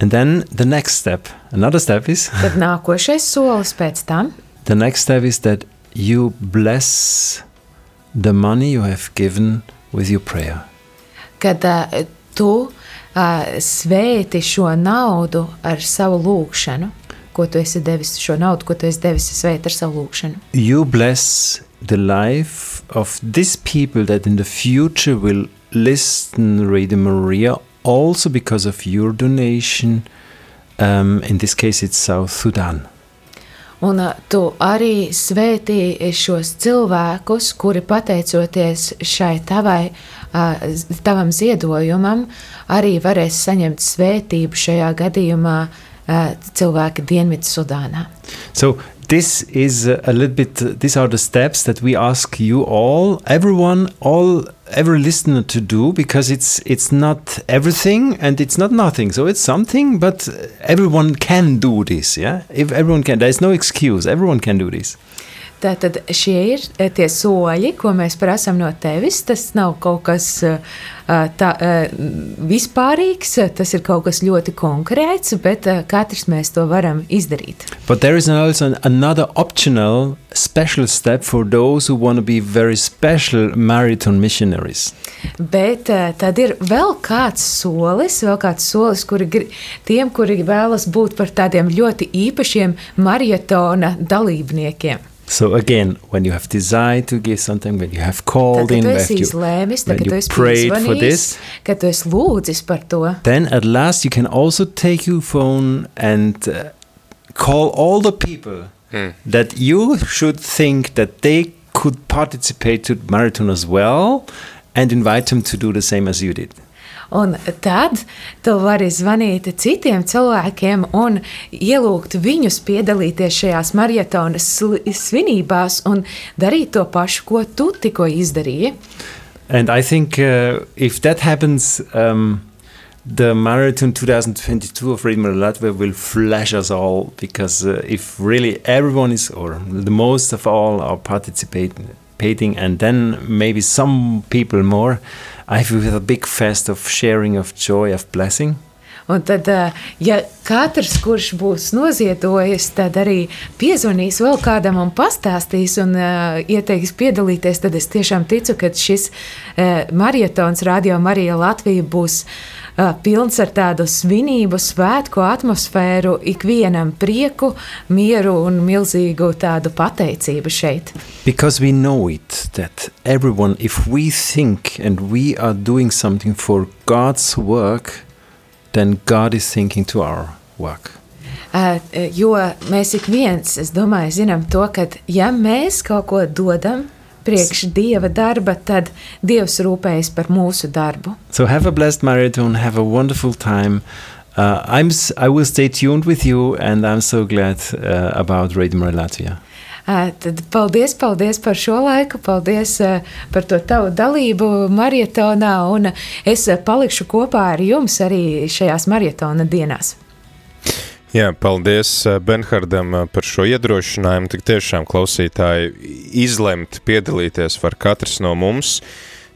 Speaker 3: And then the next step, another step is.
Speaker 2: Tad nākošais solis pēc tam.
Speaker 3: The next step is that you bless the money you have given with your prayer.
Speaker 2: Kad uh, tu uh, svēti šo naudu ar savu lūgšanu, ko tu esi devis, šo naudu, ko tu esi devis svēti ar savu lūgšanu.
Speaker 3: You bless the life of these people that in the future will listen Radio Maria also because of your donation. Um, in this case, it's South Sudan.
Speaker 2: Un uh, tu arī svētī šos cilvēkus, kuri pateicoties šai tavai, uh, tavam ziedojumam, arī varēs saņemt svētību šajā gadījumā uh, cilvēki Dienvidu Sudānā.
Speaker 3: So this is a little bit uh, these are the steps that we ask you all everyone all every listener to do because it's it's not everything and it's not nothing. So it's something but uh, everyone can do this yeah? If everyone can there's no excuse. Everyone can do this
Speaker 2: Tātad šie ir eh, tie soļi, ko mēs prasām no tevis. Tas nav kaut kas eh, eh, tā, vispārīgs, tas ir kaut kas ļoti konkrēts, bet katrs mēs to varam izdarīt.
Speaker 3: But there is also another optional special step for those who want to be very special marathon missionaries.
Speaker 2: Bet tad ir vēl kāds solis, vēl kāds solis, kuri tiem, kuri vēlas būt par tādiem ļoti īpašiem maratona dalībniekiem.
Speaker 3: So again, when you have desired to give something, when you have called
Speaker 2: tad,
Speaker 3: in,
Speaker 2: when you,
Speaker 3: izlēmis,
Speaker 2: when you
Speaker 3: prayed for this,
Speaker 2: kad tu esi lūdzis par to,
Speaker 3: then at last you can also take your phone and uh, call all the people hmm. that you should think that they could participate to marathon as well and invite them to do the same as you did.
Speaker 2: Un tad tu vari zvanīt citiem cilvēkiem un ielūgt viņus piedalīties šajās maratonas svinībās un darīt to pašu, ko tu tikko izdarīji.
Speaker 3: And I think uh, if that happens, um, the marathon 2022 of Radio Latvia will flash us all because uh, if really everyone is, or the most of all, are participating, and then maybe some people more, I feel a big fest of sharing of joy, of blessing.
Speaker 2: Un tad, eh, ja katrs, kurš būs noziedojis, tad arī piezvanīs vēl kādam un pastāstīs un uh, ieteiks piedalīties, tad es tiešām ticu, ka šis uh, maratons Radio Marija Latvija būs uh, pilns ar tādu svinību, svētku atmosfēru, ikvienam prieku, mieru un milzīgu tādu pateicību šeit.
Speaker 3: Because we know it, that everyone, if we think and we are doing something for God's work, then God is thinking to our work.
Speaker 2: Uh, jo mēs ik viens, es domāju, zinām to, ka ja mēs kaut ko dodam priekš Dieva darba, tad Dievs rūpējas par mūsu darbu.
Speaker 3: So have a blessed marathon, have a wonderful time. Uh, I'm, I will stay tuned with you and I'm so glad uh, about Radio Latvia.
Speaker 2: Tad paldies, paldies par šo laiku, paldies par to tavu dalību maratonā, un es palikšu kopā ar jums arī šajās maratona dienās.
Speaker 1: Jā, paldies Benhardam par šo iedrošinājumu. Tik tiešām klausītāji izlemt piedalīties var katrs no mums.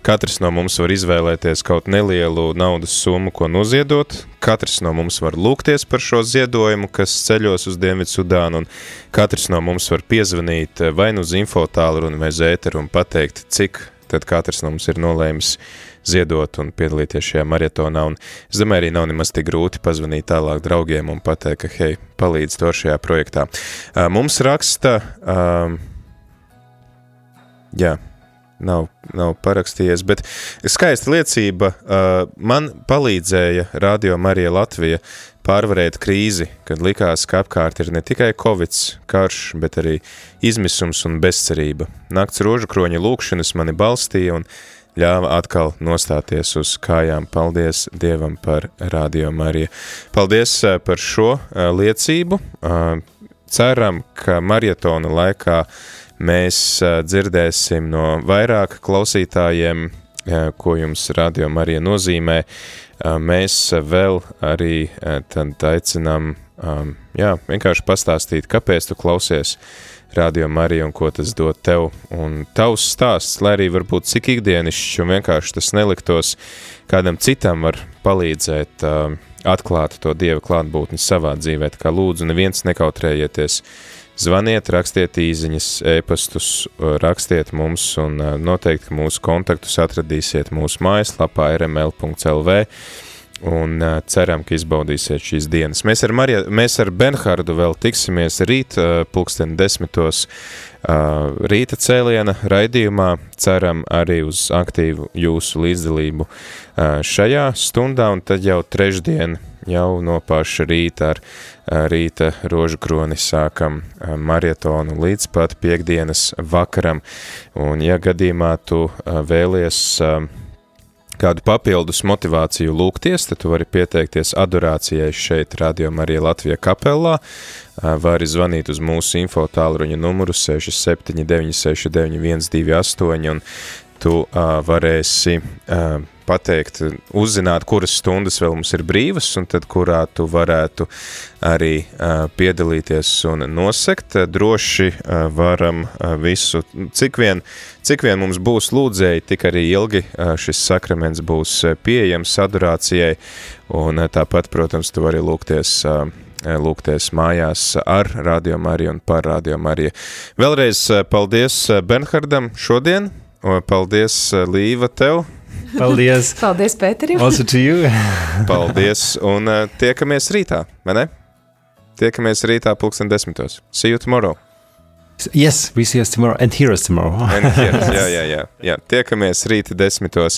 Speaker 1: Katrs no mums var izvēlēties kaut nelielu naudas summu, ko noziedot. Katrs no mums var lūgties par šo ziedojumu, kas ceļos uz Dienvidu Sudānu, un katrs no mums var piezvanīt vai nu uz infotālruni vai zēteru un pateikt, cik tad katrs no mums ir nolēmis ziedot un piedalīties šajā maratonā. Un es domāju, arī nav nemaz tik grūti pazvanīt tālāk draugiem un pateikt, ka, hei, palīdz to šajā projektā. Mums raksta, um, jā, nav, nav parakstījies, bet skaista liecība uh, man palīdzēja Radio Marija Latvija pārvarēt krīzi, kad likās, ka apkārt ir ne tikai covid, karš, bet arī izmisums un bezcerība. Nakts rožu kroņa lūkšanas mani balstīja un ļāva atkal nostāties uz kājām. Paldies Dievam par Radio Mariju. Paldies uh, par šo uh, liecību. Uh, ceram, ka marietona laikā mēs dzirdēsim no vairāk klausītājiem, ko jums radio Marija nozīmē. Mēs vēl arī tad aicinām, jā, vienkārši pastāstīt, kāpēc tu klausies Radio Marija un ko tas dod tev. Un tavs stāsts, lai arī varbūt cik ikdienišķi un vienkārši tas neliktos, kādam citam var palīdzēt uh, atklāt to Dieva klātbūtni savā dzīvē. Tā kā lūdzu, neviens nekautrējieties. Zvaniet, rakstiet īziņas, ēpastus, rakstiet mums un noteikti mūsu kontaktus atradīsiet mūsu mājaslapā rml.lv un uh, ceram, ka izbaudīsiet šīs dienas. Mēs ar, Marija, mēs ar Benhardu vēl tiksimies rīt, uh, pulksten desmitos uh, rīta cēliena raidījumā. Ceram arī uz aktīvu jūsu līdzdalību uh, šajā stundā, un tad jau trešdien, jau no paša rīta ar uh, rīta rožu kroni sākam uh, marietonu līdz pat piekdienas vakaram. Un ja gadījumā tu uh, vēlies uh, kādu papildus motivāciju lūgties, tad tu vari pieteikties adorācijai šeit Radio Marija Latvija kapelā, vari zvanīt uz mūsu info tālruņa numuru 67969128 un tu uh, varēsi uh, pateikt, uzzināt, kuras stundas vēl mums ir brīvas, un tad kurā tu varētu arī piedalīties un nosekt. Droši varam visu, cik vien, cik vien mums būs lūdzēji, tik arī ilgi šis sakraments būs pieejams adorācijai, un tāpat, protams, tu vari lūgties lūgties mājās ar Radio Mariju un par Radio Mariju. Vēlreiz paldies Benhardam šodien, paldies Līva tev,
Speaker 3: Paldies.
Speaker 2: Paldies, Pēterim.
Speaker 3: Also to you.
Speaker 1: Paldies, un uh, tiekamies rītā, vai ne? Tiekamies rītā pulksten desmitos. See you tomorrow.
Speaker 3: Yes, we see us tomorrow and hear us tomorrow.
Speaker 1: and hear us, jā, jā, jā, jā. Tiekamies rīta desmitos.